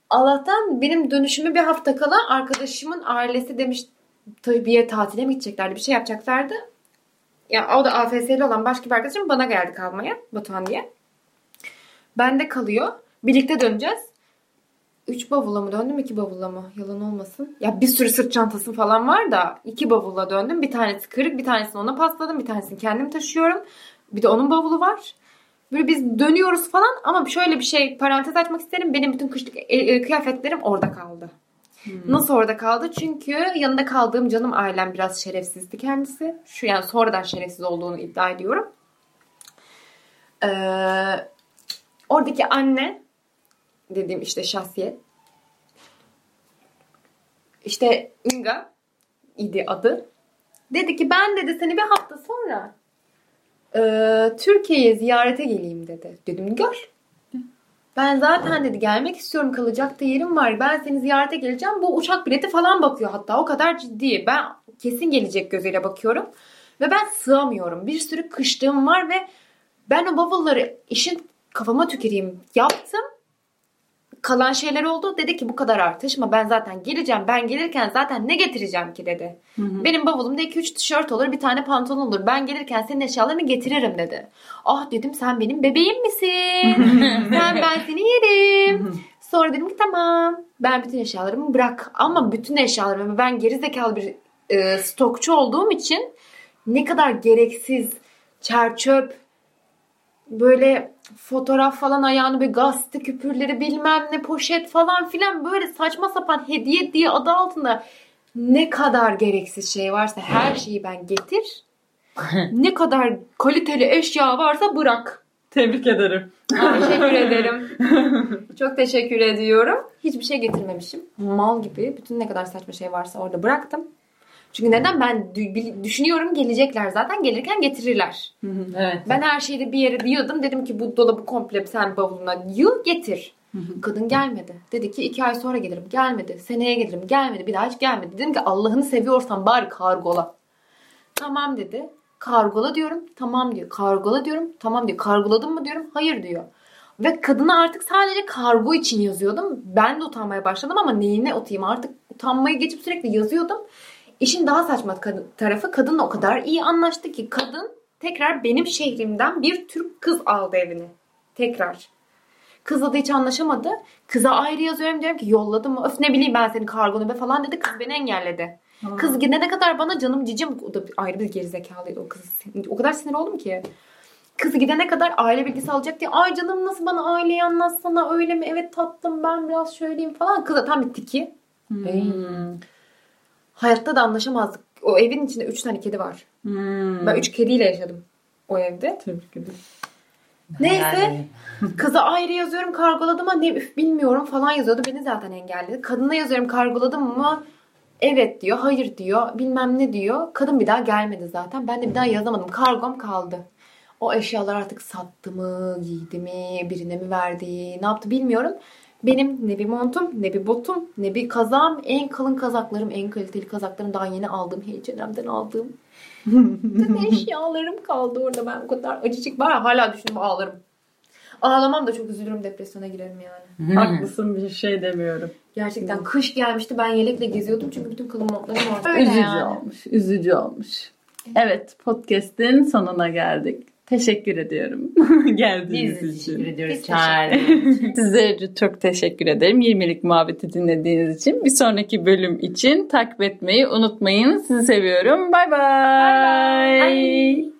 Allah'tan benim dönüşümü bir hafta kala arkadaşımın ailesi demiş tabii bir yere tatile mi gideceklerdi bir şey yapacaklardı. Ya o da AFS'li olan başka bir arkadaşım bana geldi kalmaya Batuhan diye. Bende kalıyor. Birlikte döneceğiz. Üç bavulla mı döndüm iki bavulla mı? Yalan olmasın. Ya bir sürü sırt çantasım falan var da iki bavulla döndüm. Bir tanesi kırık bir tanesini ona pasladım. Bir tanesini kendim taşıyorum. Bir de onun bavulu var. Böyle biz dönüyoruz falan ama şöyle bir şey parantez açmak isterim. Benim bütün kışlık e, e, kıyafetlerim orada kaldı. Nasıl orada kaldı? Çünkü yanında kaldığım canım ailem biraz şerefsizdi kendisi. Şu yani sonradan şerefsiz olduğunu iddia ediyorum. Ee, oradaki anne dediğim işte şahsiyet işte Inga idi adı. Dedi ki ben dedi seni bir hafta sonra e, Türkiye'ye ziyarete geleyim dedi. Dedim gel. Ben zaten dedi gelmek istiyorum kalacak da yerim var. Ben seni ziyarete geleceğim. Bu uçak bileti falan bakıyor hatta o kadar ciddi. Ben kesin gelecek gözüyle bakıyorum. Ve ben sığamıyorum. Bir sürü kışlığım var ve ben o bavulları işin kafama tüküreyim yaptım. Kalan şeyler oldu. Dedi ki bu kadar artışma. Ben zaten geleceğim. Ben gelirken zaten ne getireceğim ki dedi. Benim bavulumda 2-3 tişört olur. Bir tane pantolon olur. Ben gelirken senin eşyalarını getiririm dedi. Ah dedim sen benim bebeğim misin? sen ben seni yerim. Sonra dedim ki tamam. Ben bütün eşyalarımı bırak. Ama bütün eşyalarımı ben geri zekalı bir e, stokçu olduğum için ne kadar gereksiz çerçöp böyle fotoğraf falan ayağını bir gazete küpürleri bilmem ne poşet falan filan böyle saçma sapan hediye diye adı altında ne kadar gereksiz şey varsa her şeyi ben getir. ne kadar kaliteli eşya varsa bırak. Tebrik ederim. Teşekkür ederim. Çok teşekkür ediyorum. Hiçbir şey getirmemişim. Mal gibi bütün ne kadar saçma şey varsa orada bıraktım. Çünkü neden ben düşünüyorum gelecekler zaten gelirken getirirler. Evet. Ben her şeyi bir yere yığdım. Dedim ki bu dolabı komple sen bavuluna yığ getir. Kadın gelmedi. Dedi ki iki ay sonra gelirim. Gelmedi. Seneye gelirim. Gelmedi. Bir daha hiç gelmedi. Dedim ki Allah'ını seviyorsan bari kargola. Tamam dedi. Kargola diyorum. Tamam diyor. Kargola diyorum. Tamam diyor. Kargoladın mı diyorum. Hayır diyor. Ve kadına artık sadece kargo için yazıyordum. Ben de utanmaya başladım ama neyine utayım artık utanmayı geçip sürekli yazıyordum. İşin daha saçma tarafı kadınla o kadar iyi anlaştı ki kadın tekrar benim şehrimden bir Türk kız aldı evine. Tekrar. Kızla da hiç anlaşamadı. Kıza ayrı yazıyorum diyorum ki yolladım mı? Öf ne bileyim ben senin kargonu be falan dedi. Kız beni engelledi. Kız gidene kadar bana canım cicim o da ayrı bir gerizekalıydı o kız. O kadar sinir oldum ki. Kız gidene kadar aile bilgisi alacak diye ay canım nasıl bana aileyi anlatsana öyle mi? Evet tatlım ben biraz şöyleyim falan. Kız da tam bir tiki. Ey. Hayatta da anlaşamazdık. O evin içinde 3 tane kedi var. Ben 3 kediyle yaşadım o evde. Tebrik ederim. Neyse kıza ayrı yazıyorum kargoladım ama ne üf bilmiyorum falan yazıyordu. Beni zaten engelledi. Kadına yazıyorum kargoladım mı? Evet diyor, hayır diyor, bilmem ne diyor. Kadın bir daha gelmedi zaten. Ben de bir daha yazamadım. Kargom kaldı. O eşyalar artık sattı mı, giydi mi, birine mi verdi, ne yaptı bilmiyorum. Benim ne bir montum, ne bir botum, ne bir kazağım. En kalın kazaklarım, en kaliteli kazaklarım daha yeni aldığım, H&M'den aldığım. Eşyalarım kaldı orada. Ben o kadar acıcık var hala düşünüp ağlarım. Ağlamam da çok üzülürüm depresyona girerim yani. Haklısın bir şey demiyorum. Gerçekten kış gelmişti ben yelekle geziyordum çünkü bütün kalın montlarım vardı. üzücü olmuş. Üzücü olmuş. Evet podcast'in sonuna geldik. Teşekkür ediyorum geldiğiniz Biz için. teşekkür ediyoruz için. Sizlere çok teşekkür ederim 20'lik muhabbeti dinlediğiniz için. Bir sonraki bölüm için takip etmeyi unutmayın. Sizi seviyorum. Bay bay. Bye.